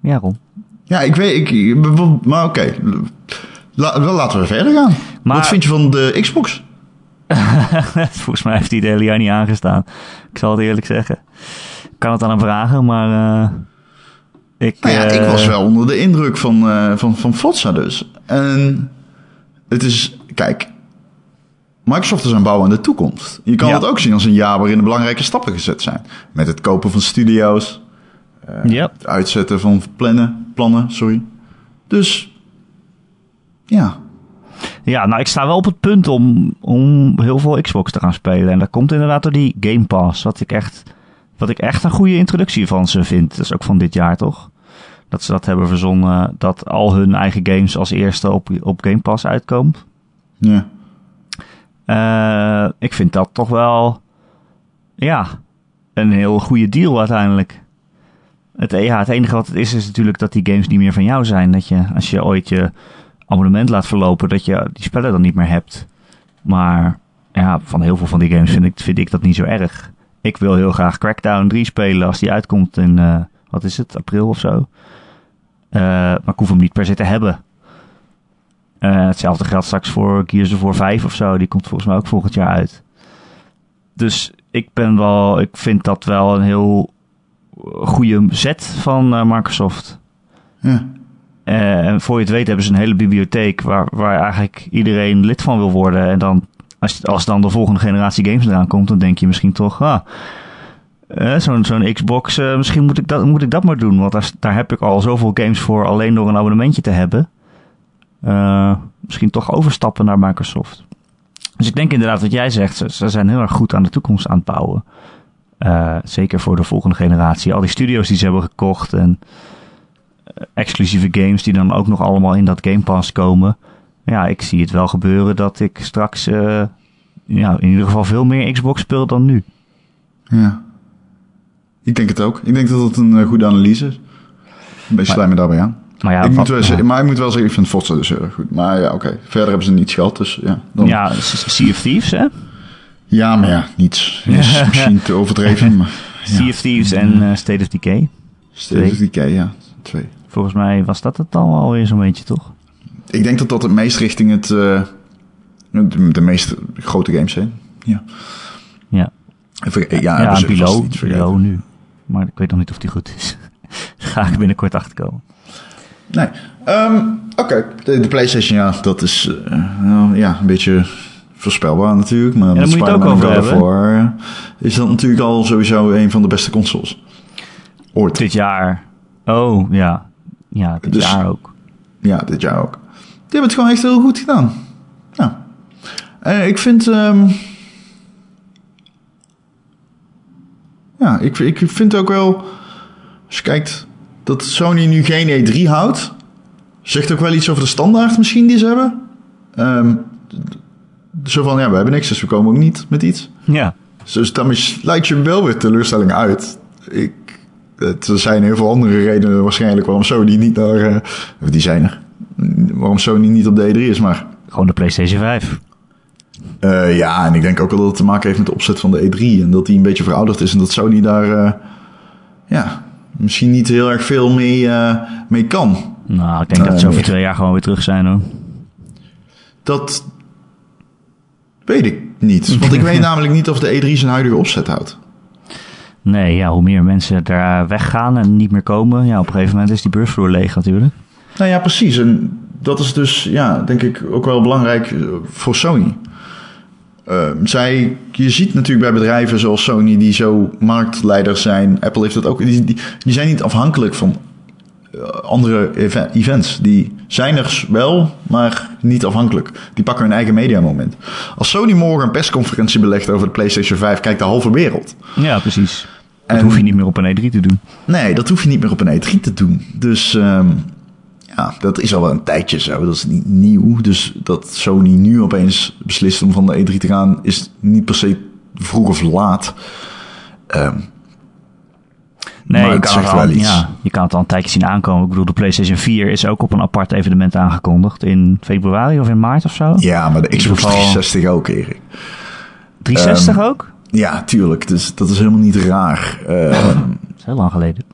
Ja, Ron. Ja, ik weet, ik, maar oké. La- wel, laten we verder gaan. Maar- Wat vind je van de Xbox? Volgens mij heeft hij het hele jaar niet aangestaan. Ik zal het eerlijk zeggen. Ik kan het aan hem vragen, maar... eh ik, Nou ja, ik eh, was wel onder de indruk van, eh van, van Forza dus. En het is, kijk, Microsoft is aan het bouwen aan de toekomst. Je kan Ja. het ook zien als een jaar waarin er belangrijke stappen gezet zijn. Met het kopen van studio's, Ja, het uitzetten van plannen, plannen sorry. Dus, ja. Ja, nou, ik sta wel op het punt om, om heel veel Xbox te gaan spelen. En dat komt inderdaad door die Game Pass. Wat ik echt, wat ik echt een goede introductie van ze vind. Dat is ook van dit jaar, toch? Dat ze dat hebben verzonnen. Dat al hun eigen games als eerste op, op Game Pass uitkomen. ja. Eh, ik vind dat toch wel, ja, een heel goede deal uiteindelijk. Het, ja, het enige wat het is, is natuurlijk dat die games niet meer van jou zijn. Dat je, als je ooit je abonnement laat verlopen, dat je die spellen dan niet meer hebt. Maar ja, van heel veel van die games vind ik, vind ik dat niet zo erg. Ik wil heel graag Crackdown 3 spelen als die uitkomt in, eh, wat is het, april of zo. Eh, maar ik hoef hem niet per se te hebben. Eh, hetzelfde geldt straks voor Gears of War 5 of zo. Die komt volgens mij ook volgend jaar uit. Dus ik ben wel, ik vind dat wel een heel goede zet van Microsoft. ja. En voor je het weet hebben ze een hele bibliotheek waar, waar eigenlijk iedereen lid van wil worden. En dan, als, als dan de volgende generatie games eraan komt, dan denk je misschien toch, ah, eh, zo'n zo'n Xbox, eh, misschien moet ik, dat, moet ik dat maar doen. Want daar, daar heb ik al zoveel games voor alleen door een abonnementje te hebben. Eh, misschien toch overstappen naar Microsoft. Dus ik denk inderdaad wat jij zegt, ze, ze zijn heel erg goed aan de toekomst aan het bouwen. Zeker voor de volgende generatie. Al die studio's die ze hebben gekocht en exclusieve games die dan ook nog allemaal in dat Game Pass komen. Ja, ik zie het wel gebeuren dat ik straks eh, ja, in ieder geval veel meer Xbox speel dan nu. Ja. Ik denk het ook. Ik denk dat het een eh, goede analyse is. Een beetje sluit me daarbij aan. Maar ja, ik moet wel ja. zeggen, maar ik moet wel zeggen, ik vind Forza dus heel erg goed. Maar ja, oké. Verder hebben ze niets gehad, dus ja. Dan, ja. ja, Sea of Thieves hè? maar ja, niets. Is misschien te overdreven, maar... Sea of Thieves en eh, State of Decay. State of Decay, ja. Twee. Volgens mij was dat het dan alweer zo'n beetje, toch? Ik denk dat dat het meest richting het... eh, de, de meest grote games zijn. Ja. Ja, Even, ja, ja, Bilo, iets vergeten. Bilo nu. Maar ik weet nog niet of die goed is. Daar ga ik binnenkort achter komen. Nee. Ehm, Oké, de, de PlayStation, ja, dat is eh, nou, ja, een beetje voorspelbaar natuurlijk. Maar daar met Spider-Man over en God of War, eh, is dat natuurlijk al sowieso een van de beste consoles. Ooit. Dit jaar. Oh, ja. Ja, dit Dus- jaar ook. Ja, dit jaar ook. Die hebben het gewoon echt heel goed gedaan. Ja. En ik vind... ehm, ja, ik, ik vind ook wel... Als je kijkt dat Sony nu geen E3 houdt... Zegt ook wel iets over de standaard misschien die ze hebben. Ehm, zo van, ja, we hebben niks, dus we komen ook niet met iets. Ja. Dus daarmee sluit je wel weer teleurstelling uit. Ik, het, er zijn heel veel andere redenen waarschijnlijk waarom Sony niet naar... eh, die zijn er. Waarom Sony niet op de E3 is, maar... Gewoon de PlayStation 5. eh, ja, en ik denk ook wel dat het te maken heeft met de opzet van de E3. En dat die een beetje verouderd is. En dat Sony daar... eh, ja, misschien niet heel erg veel mee, eh, mee kan. Nou, ik denk dat ze over twee jaar gewoon weer terug zijn hoor. Dat weet ik niet. Want ik weet namelijk niet of de E3 zijn huidige opzet houdt. Nee, ja, hoe meer mensen daar weggaan en niet meer komen, ja, op een gegeven moment is die beursvloer leeg natuurlijk. Nou ja, precies. En dat is dus, ja, denk ik ook wel belangrijk eh, voor Sony. Uh, zij, je ziet natuurlijk bij bedrijven zoals Sony die zo marktleiders zijn. Apple heeft dat ook. Die, die, die zijn niet afhankelijk van uh, andere ev events. Die zijn er wel, maar niet afhankelijk. Die pakken hun eigen mediamoment. Als Sony morgen een persconferentie belegt over de PlayStation 5, kijkt de halve wereld. Ja, precies. Dat en, hoef je niet meer op een E3 te doen. Nee, dat hoef je niet meer op een E3 te doen. Dus um, ja, dat is al wel een tijdje zo. Dat is niet nieuw. Dus dat Sony nu opeens beslist om van de E3 te gaan, is niet per se vroeg of laat. Um, nee, je kan, het al, ja, je kan het al een tijdje zien aankomen. Ik bedoel, de PlayStation 4 is ook op een apart evenement aangekondigd. In februari of in maart of zo. Ja, maar de Xbox 360 ook, Erik. 360 um, ook? Ja, tuurlijk. Dus dat is helemaal niet raar. Dat is heel lang geleden.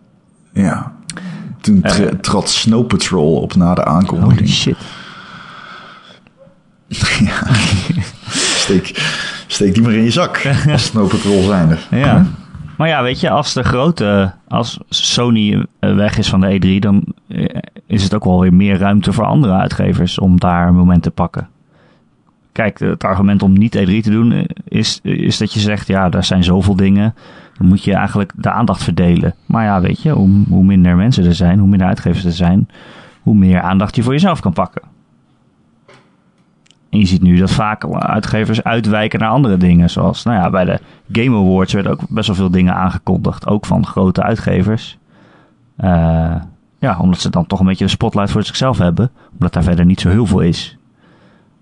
Ja, toen uh, trad Snow Patrol op na de aankondiging. Holy shit. ja. steek, steek die maar in je zak. Als Snow Patrol zijn er. Ja. Maar ja, weet je, als de grote, als Sony weg is van de E3, dan is het ook wel weer meer ruimte voor andere uitgevers om daar een moment te pakken. Kijk, het argument om niet E3 te doen is, is dat je zegt, ja, daar zijn zoveel dingen. Dan moet je eigenlijk de aandacht verdelen. Maar ja, weet je, hoe, hoe minder mensen er zijn, hoe minder uitgevers er zijn, hoe meer aandacht je voor jezelf kan pakken. En je ziet nu dat vaak uitgevers uitwijken naar andere dingen. Zoals nou ja, bij de Game Awards werden ook best wel veel dingen aangekondigd. Ook van grote uitgevers. Uh, ja, omdat ze dan toch een beetje de spotlight voor zichzelf hebben. Omdat daar verder niet zo heel veel is.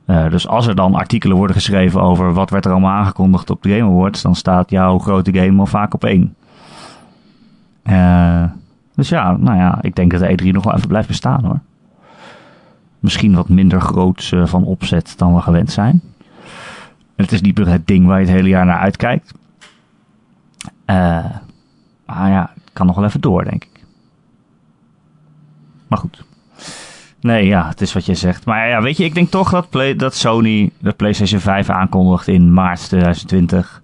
Uh, dus als er dan artikelen worden geschreven over wat werd er allemaal aangekondigd op de Game Awards, dan staat jouw grote game al vaak op één. Uh, dus ja, nou ja, ik denk dat de E3 nog wel even blijft bestaan hoor. Misschien wat minder groots uh, van opzet dan we gewend zijn. Het is niet meer het ding waar je het hele jaar naar uitkijkt. maar ja, het kan nog wel even door, denk ik. Maar goed. Nee, ja, het is wat je zegt. Maar ja, weet je, ik denk toch dat, Play, dat Sony de PlayStation 5 aankondigt in maart 2020.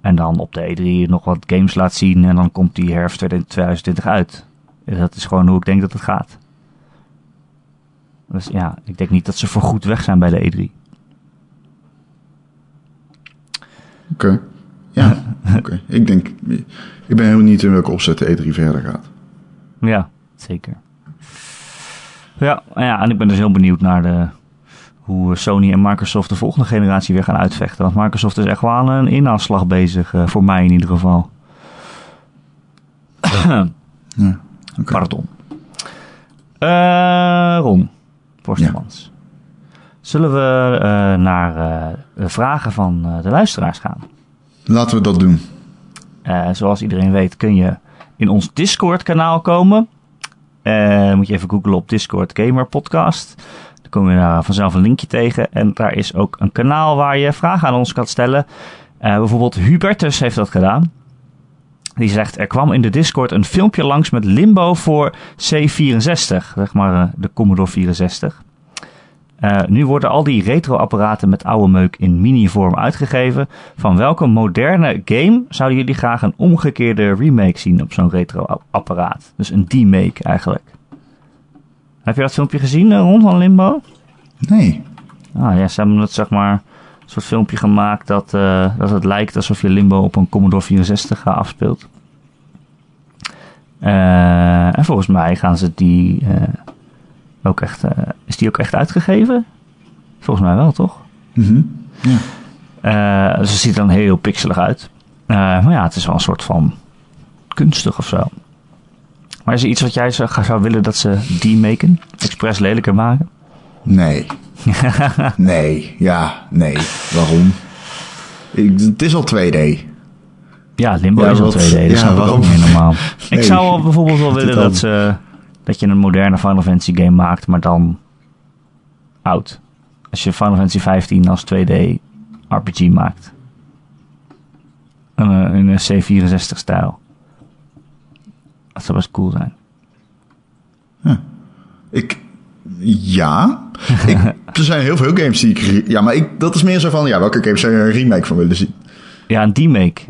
En dan op de E3 nog wat games laat zien. En dan komt die herfst 2020 uit. Dat is gewoon hoe ik denk dat het gaat. Dus ja, ik denk niet dat ze voorgoed weg zijn bij de E3. Oké. Okay. Ja, oké. Okay. Ik denk, ik ben helemaal niet in welke opzet de E3 verder gaat. Ja, zeker. Ja, ja, en ik ben dus heel benieuwd naar de, hoe Sony en Microsoft de volgende generatie weer gaan uitvechten. Want Microsoft is echt wel aan een inhaalslag bezig, uh, voor mij in ieder geval. ja, okay. Pardon. Uh, Ron, Forstemans. Ja. Zullen we uh, naar de vragen van de luisteraars gaan? Laten we dat doen. zoals iedereen weet kun je in ons Discord-kanaal komen. Uh, moet je even googlen op Discord Gamer Podcast. Dan kom je daar vanzelf een linkje tegen. En daar is ook een kanaal waar je vragen aan ons kan stellen. Uh, bijvoorbeeld Hubertus heeft dat gedaan. Die zegt, er kwam in de Discord een filmpje langs met Limbo voor C64. Zeg maar uh, de Commodore 64. Uh, nu worden al die retro-apparaten met oude meuk in mini-vorm uitgegeven. Van welke moderne game zouden jullie graag een omgekeerde remake zien op zo'n retro-apparaat? Dus een D-make eigenlijk. Heb je dat filmpje gezien, uh, Ron, van Limbo? Nee. Ah ja, ze hebben het zeg maar een soort filmpje gemaakt dat, uh, dat het lijkt alsof je Limbo op een Commodore 64 afspeelt. en volgens mij gaan ze die ook echt, uh, is die ook echt uitgegeven? Volgens mij wel, toch? Mm -hmm. ja. Uh, dus het ziet er dan heel pixelig uit. Uh, maar ja, het is wel een soort van kunstig of zo. Maar is er iets wat jij zou, zou willen dat ze die maken? Expres lelijker maken? Nee. nee, ja, nee. Waarom? Ik, het is al 2D. Ja, Limbo ja, is al 2D. Dat is ja, waarom? meer normaal. Nee. Ik zou bijvoorbeeld wel willen dat ze dat je een moderne Final Fantasy game maakt, maar dan oud. Als je Final Fantasy 15 als 2D RPG maakt. In een C64 stijl. Dat zou best cool zijn. Huh. Ik, ja. ik, er zijn heel veel games die ik... Ja, maar ik, dat is meer zo van... Ja, welke games zou je een remake van willen zien? Ja, een remake.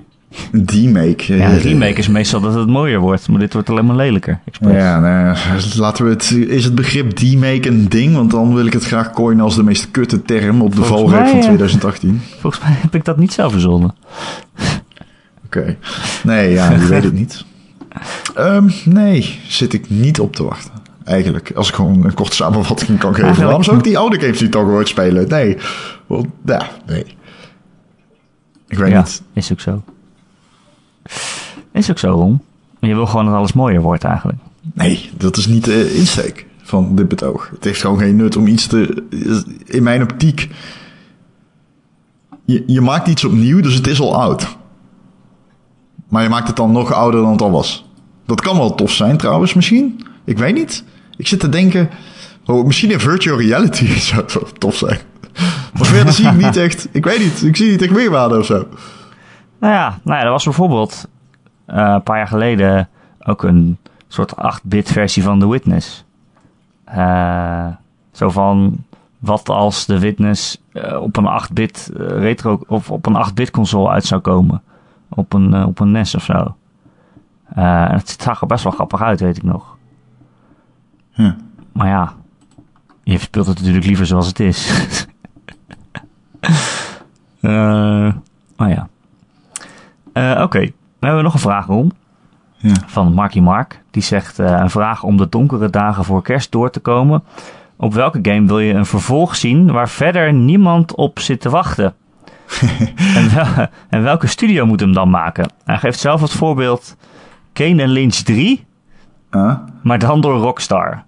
Ja, een eh, remake is meestal dat het mooier wordt, maar dit wordt alleen maar lelijker. Ja, nou, laten we het. Is het begrip remake een ding? Want dan wil ik het graag coinen als de meest kutte term op de valreep van eh, 2018. Volgens mij heb ik dat niet zelf verzonnen. Oké. Nee, ja, je weet het niet. Ehm, nee, zit ik niet op te wachten. Eigenlijk, als ik gewoon een korte samenvatting kan geven. Waarom zou ik die oude games niet toch ooit spelen? Nee. Want, ja, nee. Ik weet ja, niet. is ook zo. Is ook zo, Ron. Je wil gewoon dat alles mooier wordt eigenlijk. Nee, dat is niet de insteek van dit betoog. Het heeft gewoon geen nut om iets te... In mijn optiek... Je, je maakt iets opnieuw, dus het is al oud. Maar je maakt het dan nog ouder dan het al was. Dat kan wel tof zijn trouwens, misschien. Ik weet niet. Ik zit te denken... Oh, misschien in virtual reality zou het tof zijn. Maar verder zie ik niet echt... Ik weet niet. Ik zie niet echt meerwaarde of zo. Nou ja, nou ja, er was bijvoorbeeld eh, een paar jaar geleden ook een soort 8-bit versie van The Witness. Eh, zo van, wat als The Witness eh, op een 8-bit eh, retro of op een 8-bit console uit zou komen. Op een, op een NES of zo. Het zag er best wel grappig uit, weet ik nog. Maar ja, je speelt het natuurlijk liever zoals het is. Maar ja. Eh, Oké, dan hebben we nog een vraag om. Ja. Van Marky Mark. Die zegt eh, een vraag om de donkere dagen voor kerst door te komen. Op welke game wil je een vervolg zien waar verder niemand op zit te wachten? en, wel- en welke studio moet hem dan maken? Hij geeft zelf het voorbeeld Kane en Lynch 3, Ah, maar dan door Rockstar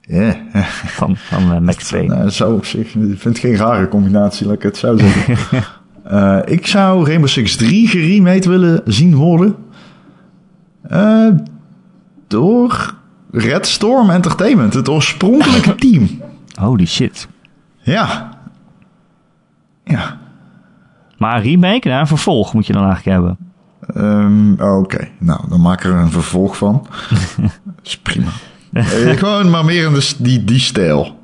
ja. van, van eh, Max Payne. Nou, zou op zich, ik vind het geen rare combinatie, laat ik het zo zeggen. Eh, ik zou Rainbow Six 3 geremade willen zien worden. Eh, door Red Storm Entertainment, het oorspronkelijke team. Holy shit. Ja. Ja. Maar een remake, nou, een vervolg moet je dan eigenlijk hebben. Ehm, Oké, nou, dan maken we er een vervolg van. Dat is prima. Eh, gewoon maar meer in de, die, die stijl.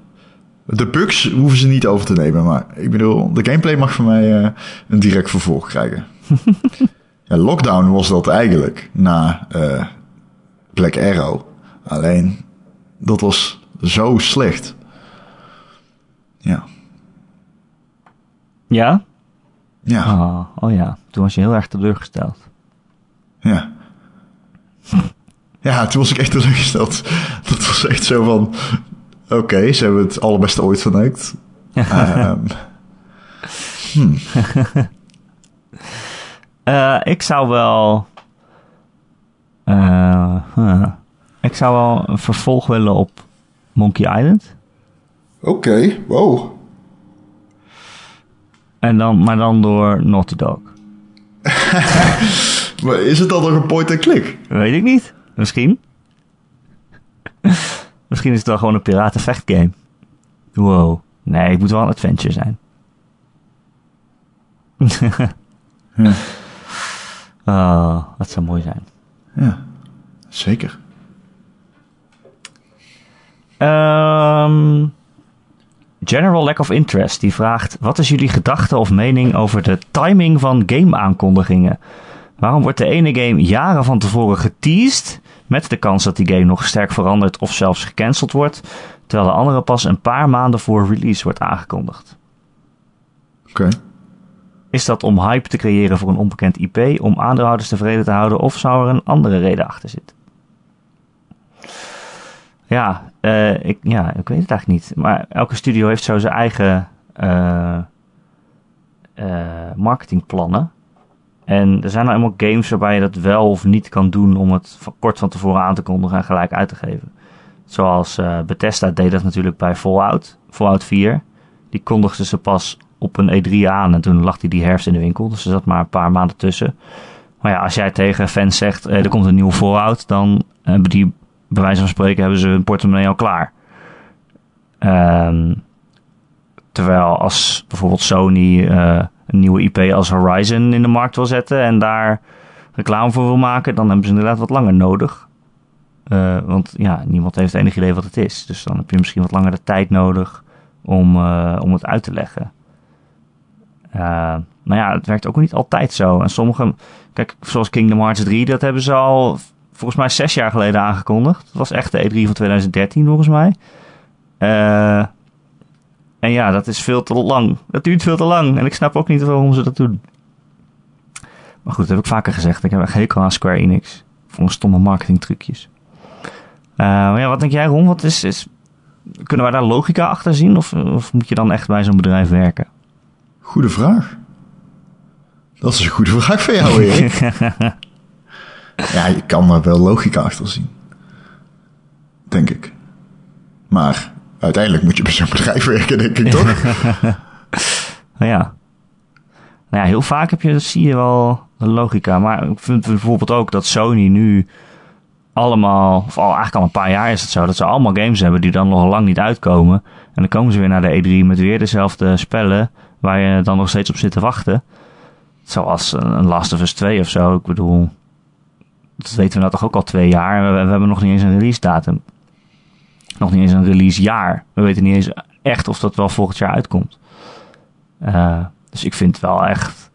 De bugs hoeven ze niet over te nemen, maar ik bedoel, de gameplay mag voor mij eh, een direct vervolg krijgen. ja, Lockdown was dat eigenlijk na eh, Black Arrow. Alleen, dat was zo slecht. Ja, Ja? ja, Oh, oh ja, toen was je heel erg teleurgesteld. ja. Ja, toen was ik echt teleurgesteld. Dat was echt zo van... Oké, ze hebben het allerbeste ooit verneukt. Ehm, Eh, ik zou wel... eh, huh. Ik zou wel een vervolg willen op Monkey Island. Oké, wow. En dan, maar dan door Naughty Dog. Maar is het dan nog een point-and-click? Weet ik niet. Misschien. Misschien is het wel gewoon een piratenvechtgame. Wow. Nee, het moet wel een adventure zijn. Ja. Oh, dat zou mooi zijn. Ja, zeker. Ehm, General Lack of Interest die vraagt: Wat is jullie gedachte of mening over de timing van game-aankondigingen? Waarom wordt de ene game jaren van tevoren geteased, met de kans dat die game nog sterk verandert of zelfs gecanceld wordt, terwijl de andere pas een paar maanden voor release wordt aangekondigd? Oké. Is dat om hype te creëren voor een onbekend IP, om aandeelhouders tevreden te houden, of zou er een andere reden achter zitten? Ja, eh, ik, ja, ik weet het eigenlijk niet. Maar elke studio heeft zo zijn eigen eh, marketingplannen. En er zijn nou eenmaal games waarbij je dat wel of niet kan doen om het kort van tevoren aan te kondigen en gelijk uit te geven. Zoals eh, Bethesda deed dat natuurlijk bij Fallout, Fallout 4. Die kondigden ze pas op een E3 aan en toen lag die die herfst in de winkel. Dus er zat maar een paar maanden tussen. Maar ja, als jij tegen fans zegt, eh, er komt een nieuwe Fallout, dan hebben die, bij wijze van spreken, hebben ze hun portemonnee al klaar. Ehm, terwijl als bijvoorbeeld Sony eh, nieuwe IP als Horizon in de markt wil zetten en daar reclame voor wil maken, dan hebben ze inderdaad wat langer nodig. Eh, want ja, niemand heeft enig idee wat het is. Dus dan heb je misschien wat langer de tijd nodig om, eh, om het uit te leggen. Uh, maar ja, het werkt ook niet altijd zo. En sommige, kijk, zoals Kingdom Hearts 3, dat hebben ze al volgens mij zes jaar geleden aangekondigd. Dat was echt de E3 van 2013 volgens mij. En ja, dat is veel te lang. Dat duurt veel te lang. En ik snap ook niet waarom ze dat doen. Maar goed, dat heb ik vaker gezegd. Ik heb echt hekel aan Square Enix. Voor stomme marketingtrucjes. Uh, maar ja, wat denk jij, Ron? Wat is, is, kunnen wij daar logica achter zien? Of, of moet je dan echt bij zo'n bedrijf werken? Goede vraag. Dat is een goede vraag voor jou, Erik. ja, je kan er wel logica achter zien. Denk ik. Maar uiteindelijk moet je bij zo'n bedrijf werken, denk ik toch? ja. Nou ja, heel vaak heb je, zie je wel de logica. Maar ik vind bijvoorbeeld ook dat Sony nu allemaal, of al eigenlijk al een paar jaar is het zo, dat ze allemaal games hebben die dan nog lang niet uitkomen. En dan komen ze weer naar de E3 met weer dezelfde spellen waar je dan nog steeds op zit te wachten. Zoals een Last of Us 2 of zo. Ik bedoel, dat weten we nou toch ook al twee jaar. We, we hebben nog niet eens een release datum. Nog niet eens een release jaar. We weten niet eens echt of dat wel volgend jaar uitkomt. Uh, dus ik vind wel echt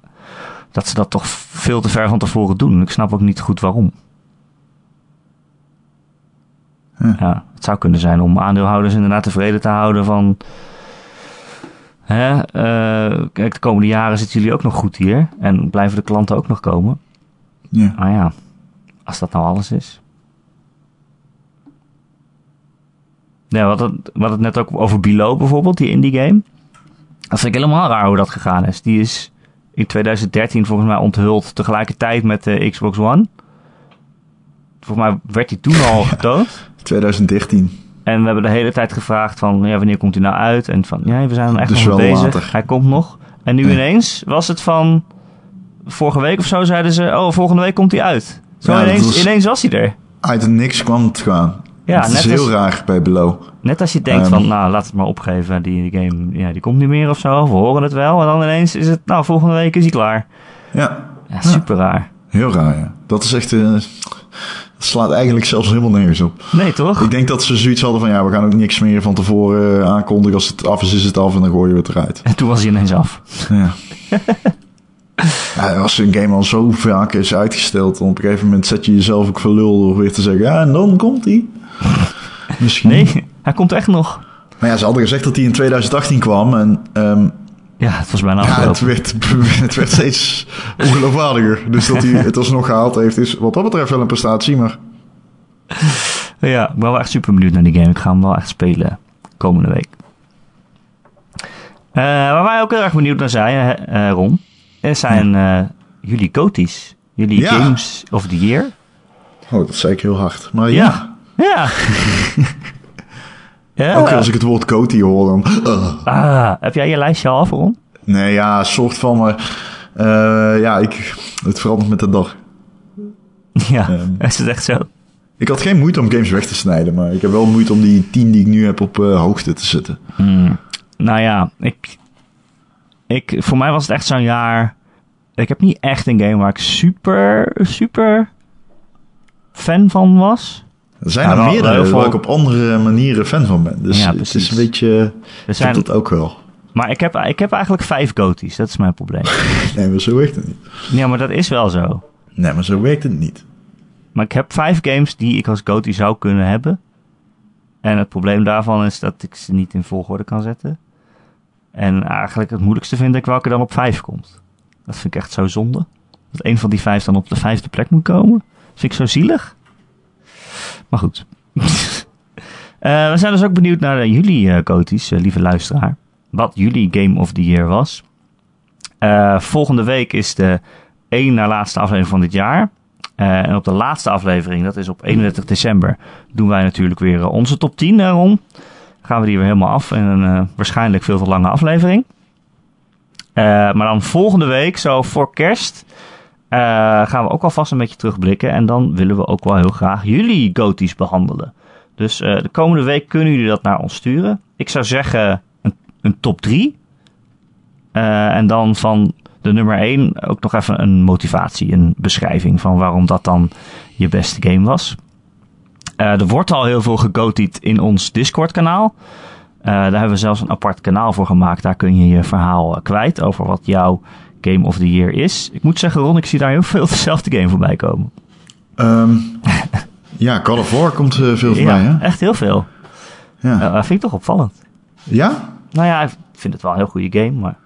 dat ze dat toch veel te ver van tevoren doen. Ik snap ook niet goed waarom. Ja, het zou kunnen zijn om aandeelhouders inderdaad tevreden te houden van... Hè, uh, kijk, de komende jaren zitten jullie ook nog goed hier. En blijven de klanten ook nog komen. Ja. Maar ja, als dat nou alles is. Ja, wat het, wat het net ook over Below bijvoorbeeld, die indie game. Dat vind ik helemaal raar hoe dat gegaan is. Die is in 2013 volgens mij onthuld tegelijkertijd met de Xbox One. Volgens mij werd hij toen al getoond. 2013. En we hebben de hele tijd gevraagd van, ja, wanneer komt hij nou uit? En van, ja, we zijn er echt dus nog bezig. Later. Hij komt nog. En nu ineens was het van, vorige week of zo zeiden ze, oh, volgende week komt hij uit. Zo ja, ineens, was, ineens was hij er. Uit niks kwam het gewoon. Ja, het is heel raar bij Below. Net als je denkt um, van, nou, laat het maar opgeven. Die game, ja, die komt niet meer of zo. We horen het wel. En dan ineens is het, nou, volgende week is hij klaar. Ja. ja super ja. raar. Heel raar, ja. Dat is echt... Uh, dat slaat eigenlijk zelfs helemaal nergens op. Nee, toch? Ik denk dat ze zoiets hadden van... Ja, we gaan ook niks meer van tevoren uh, aankondigen. Als het af is, is het af. En dan gooien we het eruit. En toen was hij ineens af. Ja. Ja, als een game al zo vaak is uitgesteld, op een gegeven moment zet je jezelf ook voor lul door weer te zeggen, ja, en dan komt hij. Misschien. Nee, hij komt echt nog. Maar ja, ze hadden gezegd dat hij in 2018 kwam en... Um, ja, het was bijna ja, het werd, het werd steeds ongeloofwaardiger. Dus dat hij het alsnog gehaald heeft, is wat dat betreft wel een prestatie, maar... Ja, ik ben wel echt super benieuwd naar die game. Ik ga hem wel echt spelen komende week. Uh, waar wij ook heel erg benieuwd naar zijn, uh, Ron, er zijn uh, jullie goties. Jullie ja. Games of the Year. Oh, dat zei ik heel hard. Maar ja. Ja. ja. Ook als ik het woord goatee hoor dan... Ah, heb jij je lijstje al af, Ron? Nee, ja, soort van... Maar, uh, ja, ik, het verandert met de dag. Ja, um, is het echt zo? Ik had geen moeite om games weg te snijden, maar ik heb wel moeite om die tien die ik nu heb op uh, hoogte te zetten. Hmm. Nou ja, ik, ik, voor mij was het echt zo'n jaar. Ik heb niet echt een game waar ik super, super fan van was. Er zijn er meerdere waar ik op andere manieren fan van ben. Dus ja, het is een beetje... Er zijn, dat ook wel. Maar ik heb, ik heb eigenlijk vijf goties. Dat is mijn probleem. nee, maar zo werkt het niet. Ja, maar dat is wel zo. Nee, maar zo werkt het niet. Maar ik heb vijf games die ik als gotie zou kunnen hebben. En het probleem daarvan is dat ik ze niet in volgorde kan zetten. En eigenlijk het moeilijkste vind ik welke dan op vijf komt. Dat vind ik echt zo zonde. Dat een van die vijf dan op de vijfde plek moet komen. Dat vind ik zo zielig. Maar goed. uh, we zijn dus ook benieuwd naar uh, jullie uh, coties, lieve luisteraar. Wat jullie Game of the Year was. volgende week is de één na laatste aflevering van dit jaar. en op de laatste aflevering, dat is op 31 december, doen wij natuurlijk weer onze top 10 rond gaan we die weer helemaal af in een waarschijnlijk veel te lange aflevering. Maar dan volgende week, zo voor kerst, uh, gaan we ook alvast een beetje terugblikken. En dan willen we ook wel heel graag jullie goties behandelen. Dus de komende week kunnen jullie dat naar ons sturen. Ik zou zeggen een, een top 3. en dan van de nummer 1 ook nog even een motivatie, een beschrijving van waarom dat dan je beste game was. Er wordt al heel veel gegotied in ons Discord-kanaal. Daar hebben we zelfs een apart kanaal voor gemaakt. Daar kun je je verhaal eh, kwijt over wat jouw Game of the Year is. Ik moet zeggen, Ron, ik zie daar heel veel dezelfde game voorbij komen. Ehm, ja, Call of War komt eh, veel voorbij, ja, hè? echt heel veel. Ja. Dat vind ik toch opvallend. ja? Nou ja, ik vind het wel een heel goede game, maar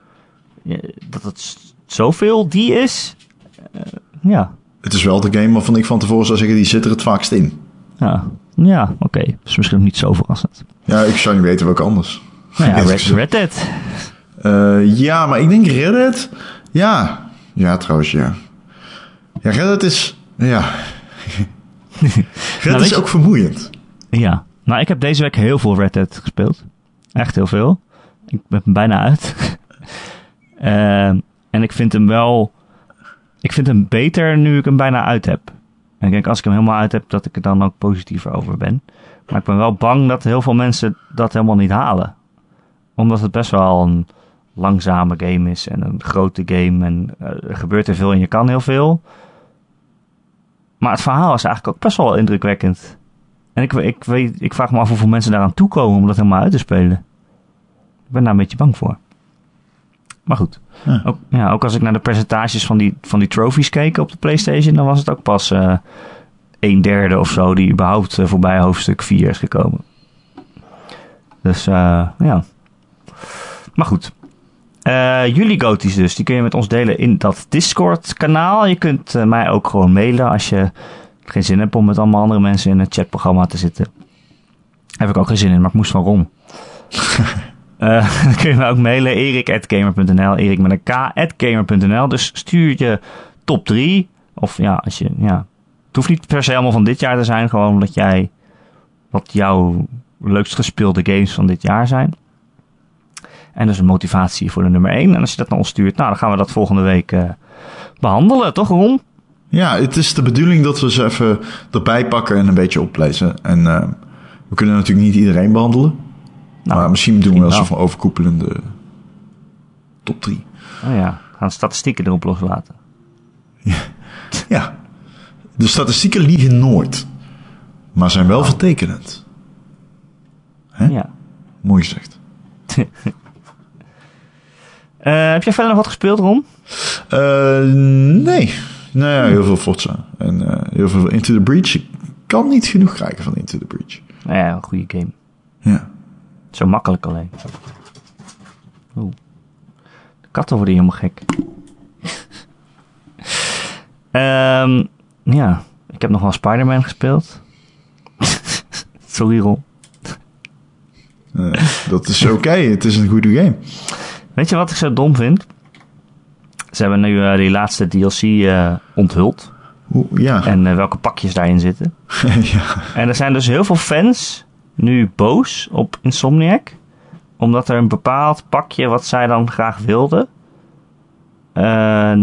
dat het zoveel die is, eh, ja, Het is wel de game waarvan ik van tevoren zou zeggen, die zit er het vaakst in. ja, ja, oké. Dat is misschien ook niet zo verrassend. Ja, ik zou niet weten welke anders. Nou ja, Red. Red Dead. Ja, maar ik denk Reddit. Ja. Ja, trouwens, ja. Ja, Reddit is... Ja. Reddit weet is ook vermoeiend. Ja, nou ik heb deze week heel veel Red Dead gespeeld. Echt heel veel. Ik ben hem bijna uit. Ehm, en ik vind hem wel... Ik vind hem beter nu ik hem bijna uit heb. En ik denk als ik hem helemaal uit heb, dat ik er dan ook positiever over ben. Maar ik ben wel bang dat heel veel mensen dat helemaal niet halen. Omdat het best wel een langzame game is en een grote game. En eh, er gebeurt er veel en je kan heel veel. Maar het verhaal is eigenlijk ook best wel indrukwekkend. En ik, ik, weet, ik vraag me af hoeveel mensen daaraan toekomen om dat helemaal uit te spelen. Ik ben daar een beetje bang voor. Maar goed. Ja. Ook, ja, ook als ik naar de percentages van die, van die trophies keek op de PlayStation, dan was het ook pas eh een derde of zo die überhaupt eh, voorbij hoofdstuk 4 is gekomen. Dus ja. Maar goed. Eh, jullie goties dus, die kun je met ons delen in dat Discord-kanaal. Je kunt eh, mij ook gewoon mailen als je geen zin hebt om met allemaal andere mensen in het chatprogramma te zitten. Heb ik ook geen zin in, maar ik moest van Ron. Eh, dan kun je me ook mailen, erik.gamer.nl, erik met een k.gamer.nl. Dus stuur je top 3. Of ja, als je, ja. Het hoeft niet per se allemaal van dit jaar te zijn, gewoon dat jij, wat jouw leukst gespeelde games van dit jaar zijn. En dus een motivatie voor de nummer 1. En als je dat naar ons stuurt, nou, dan gaan we dat volgende week eh, behandelen, toch Ron? Ja, het is de bedoeling dat we ze even erbij pakken en een beetje oplezen. En eh, we kunnen natuurlijk niet iedereen behandelen. Nou, maar misschien doen we wel zo'n overkoepelende top 3. Oh ja, gaan statistieken erop loslaten. Ja, de statistieken liegen nooit. Maar zijn wel vertekenend. Hè? Ja. Mooi gezegd. Eh, heb jij verder nog wat gespeeld, Ron? Eh, nee. Nou ja, heel veel Forza. En eh, heel veel Into the Breach. Ik kan niet genoeg krijgen van Into the Breach. Nou ja, een goede game. Ja. Zo makkelijk alleen. Oeh. De katten worden helemaal gek. Ehm, ja, ik heb nog wel Spider-Man gespeeld. Sorry, Ron. Dat is oké. Het is een goede game. Weet je wat ik zo dom vind? Ze hebben nu eh, die laatste DLC eh, onthuld. Ja. En eh, welke pakjes daarin zitten. ja. En er zijn dus heel veel fans nu boos op Insomniac. Omdat er een bepaald pakje wat zij dan graag wilden.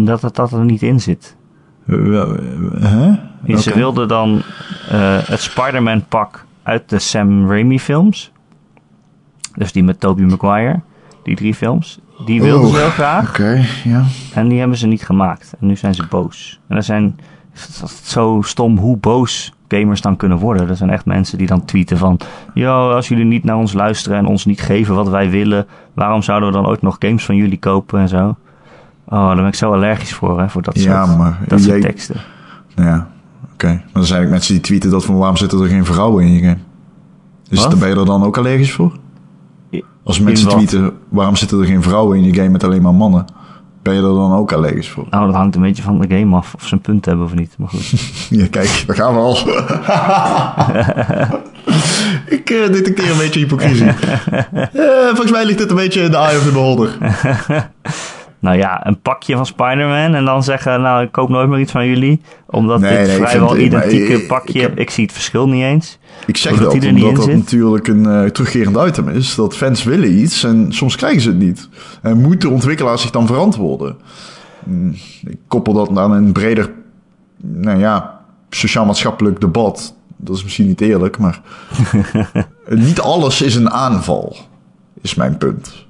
dat het dat er niet in zit. Hè? Ze wilden dan het Spider-Man pak uit de Sam Raimi films. Dus die met Tobey Maguire. Die drie films. Die wilden Oh, ze heel graag. Oké, ja. En die hebben ze niet gemaakt. En nu zijn ze boos. En er zijn het is zo stom hoe boos gamers dan kunnen worden. Er zijn echt mensen die dan tweeten van... Yo, als jullie niet naar ons luisteren en ons niet geven wat wij willen... waarom zouden we dan ooit nog games van jullie kopen en zo? Oh, daar ben ik zo allergisch voor, hè, voor dat Ja, soort, maar dat soort jij- teksten. Nou ja, oké. Maar er zijn ook mensen die tweeten dat van waarom zitten er geen vrouwen in je game? Dus daar ben je er dan ook allergisch voor? Als mensen tweeten waarom zitten er geen vrouwen in je game met alleen maar mannen? Ben je er dan ook allergisch voor? Nou, dat hangt een beetje van de game af of ze een punt hebben of niet. Maar goed. Ja, kijk, daar gaan we al. Ik eh, detecteer een beetje hypocrisie. Eh, volgens mij ligt dit een beetje in de eye of the beholder. Nou ja, een pakje van Spider-Man en dan zeggen... Nou, ik koop nooit meer iets van jullie. Omdat Nee, dit nee, ik vrijwel vind- ik- maar identieke ik- ik pakje... Ik, heb- zie het verschil niet eens. Ik zeg Omdat dat omdat in dat zit? natuurlijk een eh, terugkerend item is. Dat fans willen iets en soms krijgen ze het niet. En moet de ontwikkelaar zich dan verantwoorden? Hmm, Ik koppel dat aan een breder, nou ja, sociaal-maatschappelijk debat. Dat is misschien niet eerlijk, maar niet alles is een aanval, is mijn punt.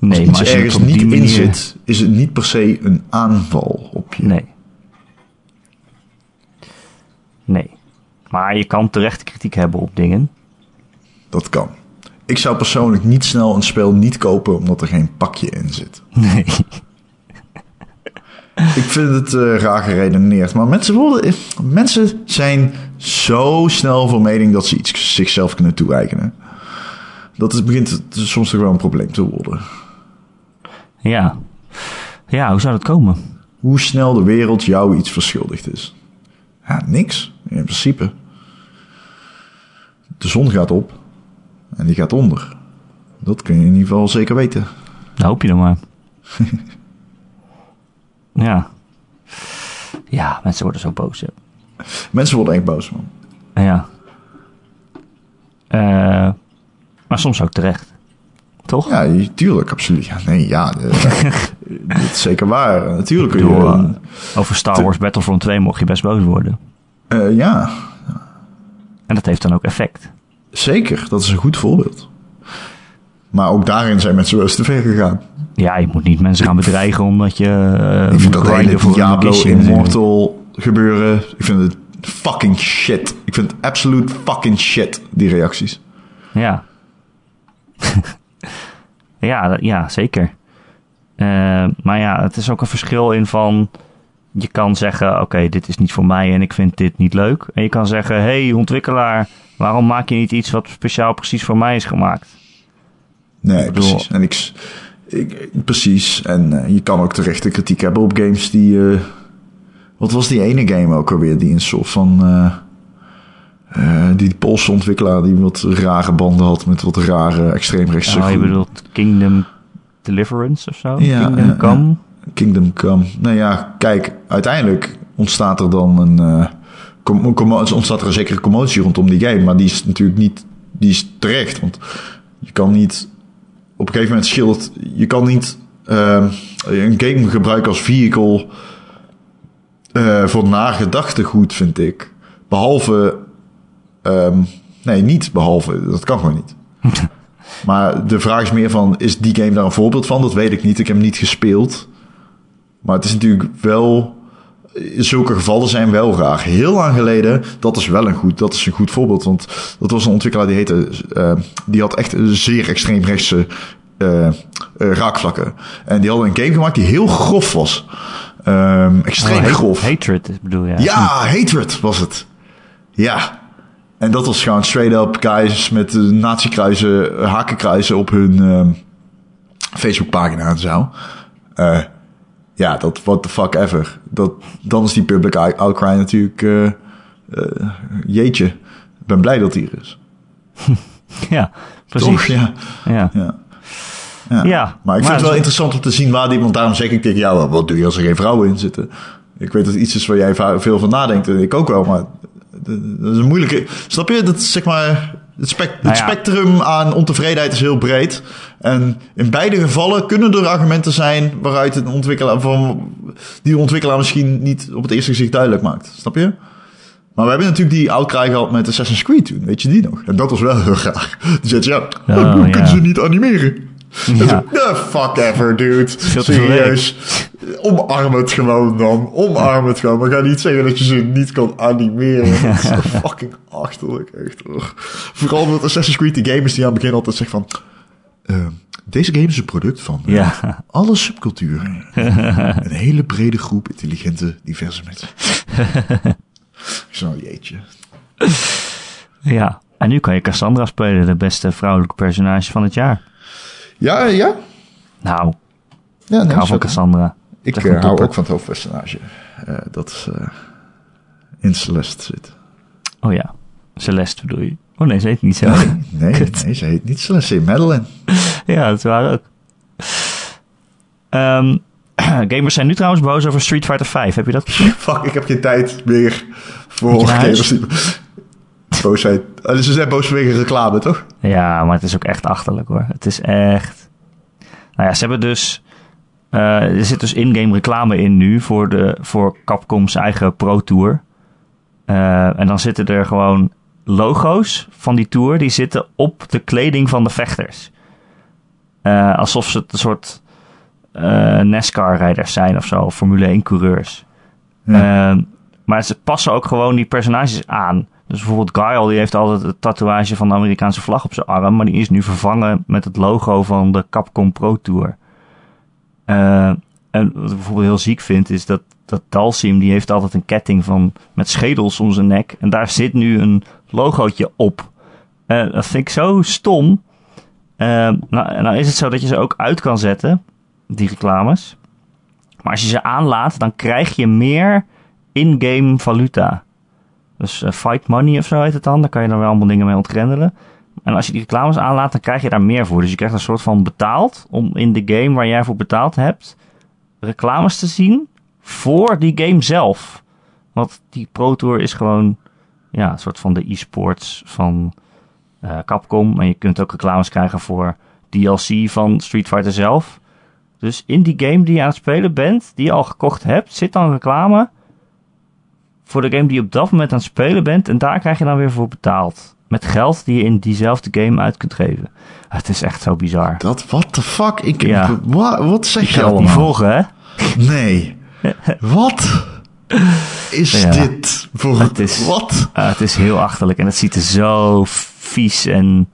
Als Nee, maar iets als ergens niet die in manier... zit, is het niet per se een aanval op je. Nee. Nee. Maar je kan terecht kritiek hebben op dingen. Dat kan. ik zou persoonlijk niet snel een spel niet kopen omdat er geen pakje in zit. Nee. Ik vind het eh, raar geredeneerd. Maar mensen, worden, mensen zijn zo snel van mening dat ze iets zichzelf kunnen toereikenen. Dat het begint soms toch wel een probleem te worden. Ja. Ja, hoe zou dat komen? Hoe snel de wereld jou iets verschuldigd is. Ja, niks. In principe. De zon gaat op en die gaat onder. Dat kun je in ieder geval zeker weten. Dat hoop je dan maar. ja. Ja, mensen worden zo boos. Mensen worden echt boos, man. ja. Eh, maar soms ook terecht. Toch? Ja, tuurlijk, absoluut. Ja, nee, ja. dat is zeker waar. Natuurlijk kun je... Door, eh, over Star Wars Battlefront 2 mocht je best boos worden. eh, ja, En dat heeft dan ook effect. zeker. Dat is een goed voorbeeld. Maar ook daarin zijn mensen wel eens te ver gegaan. Ja, je moet niet mensen gaan bedreigen omdat je eh Ik vind dat hele Diablo. Immortal gebeuren. Ik vind het fucking shit. Ik vind het absoluut fucking shit, die reacties. Ja. ja, ja, zeker. Eh, maar ja, het is ook een verschil in van... Je kan zeggen, oké, dit is niet voor mij en ik vind dit niet leuk. En je kan zeggen, hey, ontwikkelaar, waarom maak je niet iets wat speciaal precies voor mij is gemaakt? Nee, bedoel- precies. En ik, ik, precies. En eh, je kan ook terecht de kritiek hebben op games die... eh, wat was die ene game ook alweer? Die een soort van... eh, eh, die Poolse ontwikkelaar die wat rare banden had met wat rare extreemrechtse... Oh, je bedoelt Kingdom Deliverance of zo? Ja, Kingdom ja, Come? Kingdom Come. Nou ja, kijk, uiteindelijk ontstaat er dan een. eh, ontstaat er een zekere commotie rondom die game. Maar die is natuurlijk niet. Die is terecht. Want je kan niet. Op een gegeven moment scheelt. Je kan niet. eh, een game gebruiken als vehicle. eh, voor nagedachtegoed, vind ik. Behalve. Ehm, nee, niet behalve. Dat kan gewoon niet. Maar de vraag is meer van, is die game daar een voorbeeld van? Dat weet ik niet. Ik heb hem niet gespeeld. Maar het is natuurlijk wel... Zulke gevallen zijn wel raar. Heel lang geleden, dat is wel een goed, dat is een goed voorbeeld. Want dat was een ontwikkelaar die heette... eh, die had echt een zeer extreem rechtse eh, eh, raakvlakken. En die hadden een game gemaakt die heel grof was. Ehm, extreem Oh, grof. Hatred bedoel je? Ja, Hatred was het. Ja. En dat was gewoon straight up guys met uh, nazi-kruisen, hakenkruisen op hun ehm Facebookpagina en zo. Eh, ja, dat what the fuck ever. Dat, dan is die public out- outcry natuurlijk... eh, eh, jeetje, ik ben blij dat hij er is. Ja, precies. Toch? Ja. Ja. Ja. Ja. Ja, maar ik vind maar het wel interessant om te zien waar die... Want daarom zeg ik tegen jou, wat doe je als er geen vrouwen in zitten? Ik weet dat het iets is waar jij veel van nadenkt. En ik ook wel, maar... Dat is een moeilijke... Snap je? Dat zeg maar... Het, het Nou ja. spectrum aan ontevredenheid is heel breed. En in beide gevallen kunnen er argumenten zijn... waaruit een ontwikkelaar... Van, die de ontwikkelaar misschien niet op het eerste gezicht duidelijk maakt. Snap je? Maar we hebben natuurlijk die outcry gehad met Assassin's Creed toen. Weet je die nog? En dat was wel heel graag. Die zei ja, Oh, oh, kunnen ja. ze niet animeren? Ja. The fuck ever, dude. Serieus. Omarm het gewoon dan. Omarm het gewoon. Maar ga niet zeggen dat je ze niet kan animeren. Dat is zo fucking achterlijk, echt hoor. Vooral met Assassin's Creed, die gamers die aan het begin altijd zeggen van... eh, deze game is een product van eh, Ja. alle subculturen. een hele brede groep intelligente, diverse mensen. Zo, jeetje. ja. En nu kan je Cassandra spelen, de beste vrouwelijke personage van het jaar. Ja, ja. Nou, ja ik hou van Cassandra. Ik eh, hou topper. ook van het hoofdpersonage. eh, dat eh, in Celeste zit. Oh ja, Celeste bedoel je? Oh nee, ze heet niet zo. Nee, nee, Kut. nee, ze heet niet Celeste, ze Madeline. ja, dat is waar ook. Ehm, gamers zijn nu trouwens boos over Street Fighter 5. Heb je dat gezien? Fuck, ik heb geen tijd meer voor gamers. die- Boosheid. Dus ze zijn boos vanwege reclame, toch? Ja, maar het is ook echt achterlijk hoor. Het is echt. Nou ja, ze hebben dus. Eh, er zit dus in-game reclame in nu voor, de, voor Capcom's eigen Pro Tour. Eh, en dan zitten er gewoon logo's van die tour. Die zitten op de kleding van de vechters. Eh, alsof ze het een soort NASCAR-rijders zijn of zo. Formule 1-coureurs. Ja. Ehm, maar ze passen ook gewoon die personages aan. Dus bijvoorbeeld Guile, die heeft altijd het tatoeage van de Amerikaanse vlag op zijn arm, maar die is nu vervangen met het logo van de Capcom Pro Tour. Uh, en wat ik bijvoorbeeld heel ziek vind, is dat, dat Dalsim, die heeft altijd een ketting van, met schedels om zijn nek. En daar zit nu een logootje op. Uh, dat vind ik zo stom. Uh, nou, nou is het zo dat je ze ook uit kan zetten, die reclames. Maar als je ze aanlaat, dan krijg je meer in-game valuta. Dus fight money of zo heet het dan. Daar kan je dan wel allemaal dingen mee ontgrendelen. En als je die reclames aanlaat, dan krijg je daar meer voor. Dus je krijgt een soort van betaald om in de game waar jij voor betaald hebt, reclames te zien voor die game zelf. Want die Pro Tour is gewoon ja, een soort van de e-sports van uh, Capcom. En je kunt ook reclames krijgen voor DLC van Street Fighter zelf. Dus in die game die je aan het spelen bent, die je al gekocht hebt, zit dan reclame voor de game die je op dat moment aan het spelen bent. En daar krijg je dan weer voor betaald. Met geld die je in diezelfde game uit kunt geven. Het is echt zo bizar. Dat, what the fuck? Ik, ja. wat, wat zeg je, je allemaal? niet volgen, hè? Nee. wat is ja. dit voor het is, wat? Uh, het is heel achterlijk en het ziet er zo vies en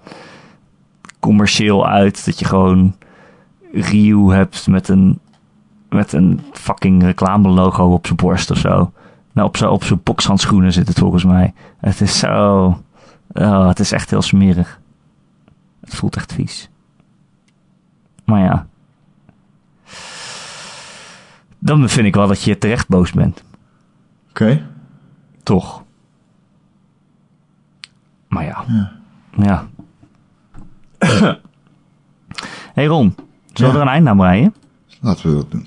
commercieel uit dat je gewoon Ryu hebt met een, met een fucking reclame logo op zijn borst of zo. Nou, op zijn op zijn bokshandschoenen zit het volgens mij. Het is zo. Oh, het is echt heel smerig. Het voelt echt vies. Maar ja. Dan vind ik wel dat je terecht boos bent. Oké. Okay. Toch. Maar ja. Ja. ja. hey Ron, zullen we Ja. er een eind aan breien? Laten we dat doen.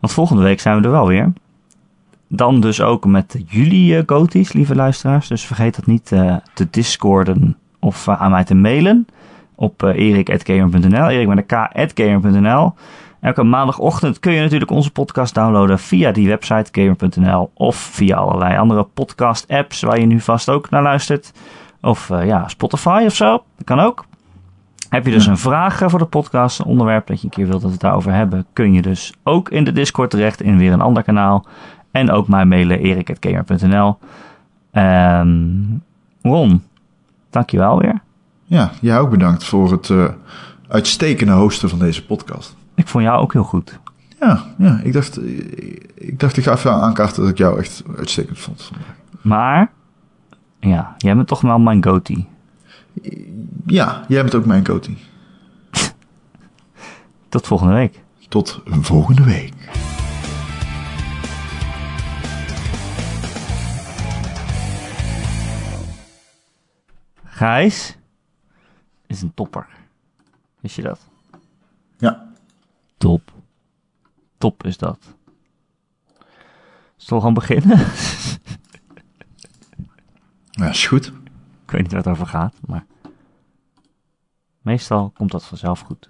Want volgende week zijn we er wel weer. Dan dus ook met jullie uh, goties, lieve luisteraars. Dus vergeet dat niet uh, te discorden of uh, aan mij te mailen. Op erik.gamer.nl, erik met een k.gamer.nl. Elke maandagochtend kun je natuurlijk onze podcast downloaden via die website gamer.nl. Of via allerlei andere podcast apps waar je nu vast ook naar luistert. Of ja, Spotify of zo. Dat kan ook. Heb je dus een vraag voor de podcast, een onderwerp dat je een keer wilt dat we het daarover hebben, kun je dus ook in de Discord terecht in weer een ander kanaal. En ook mij mailen, erik.gamer.nl. Um, Ron, dankjewel weer. Ja, jij ook bedankt voor het uh, uitstekende hosten van deze podcast. Ik vond jou ook heel goed. Ja, ja ik, dacht, ik dacht ik ga even aankaarten dat ik jou echt uitstekend vond. Maar, ja, jij bent toch wel mijn goatee. Ja, jij bent ook mijn goatee. Tot volgende week. Tot volgende week. Gijs is een topper. Wist je dat? Ja. Top. Top is dat. Zullen we gaan beginnen? ja, is goed. Ik weet niet waar het over gaat, maar meestal komt dat vanzelf goed.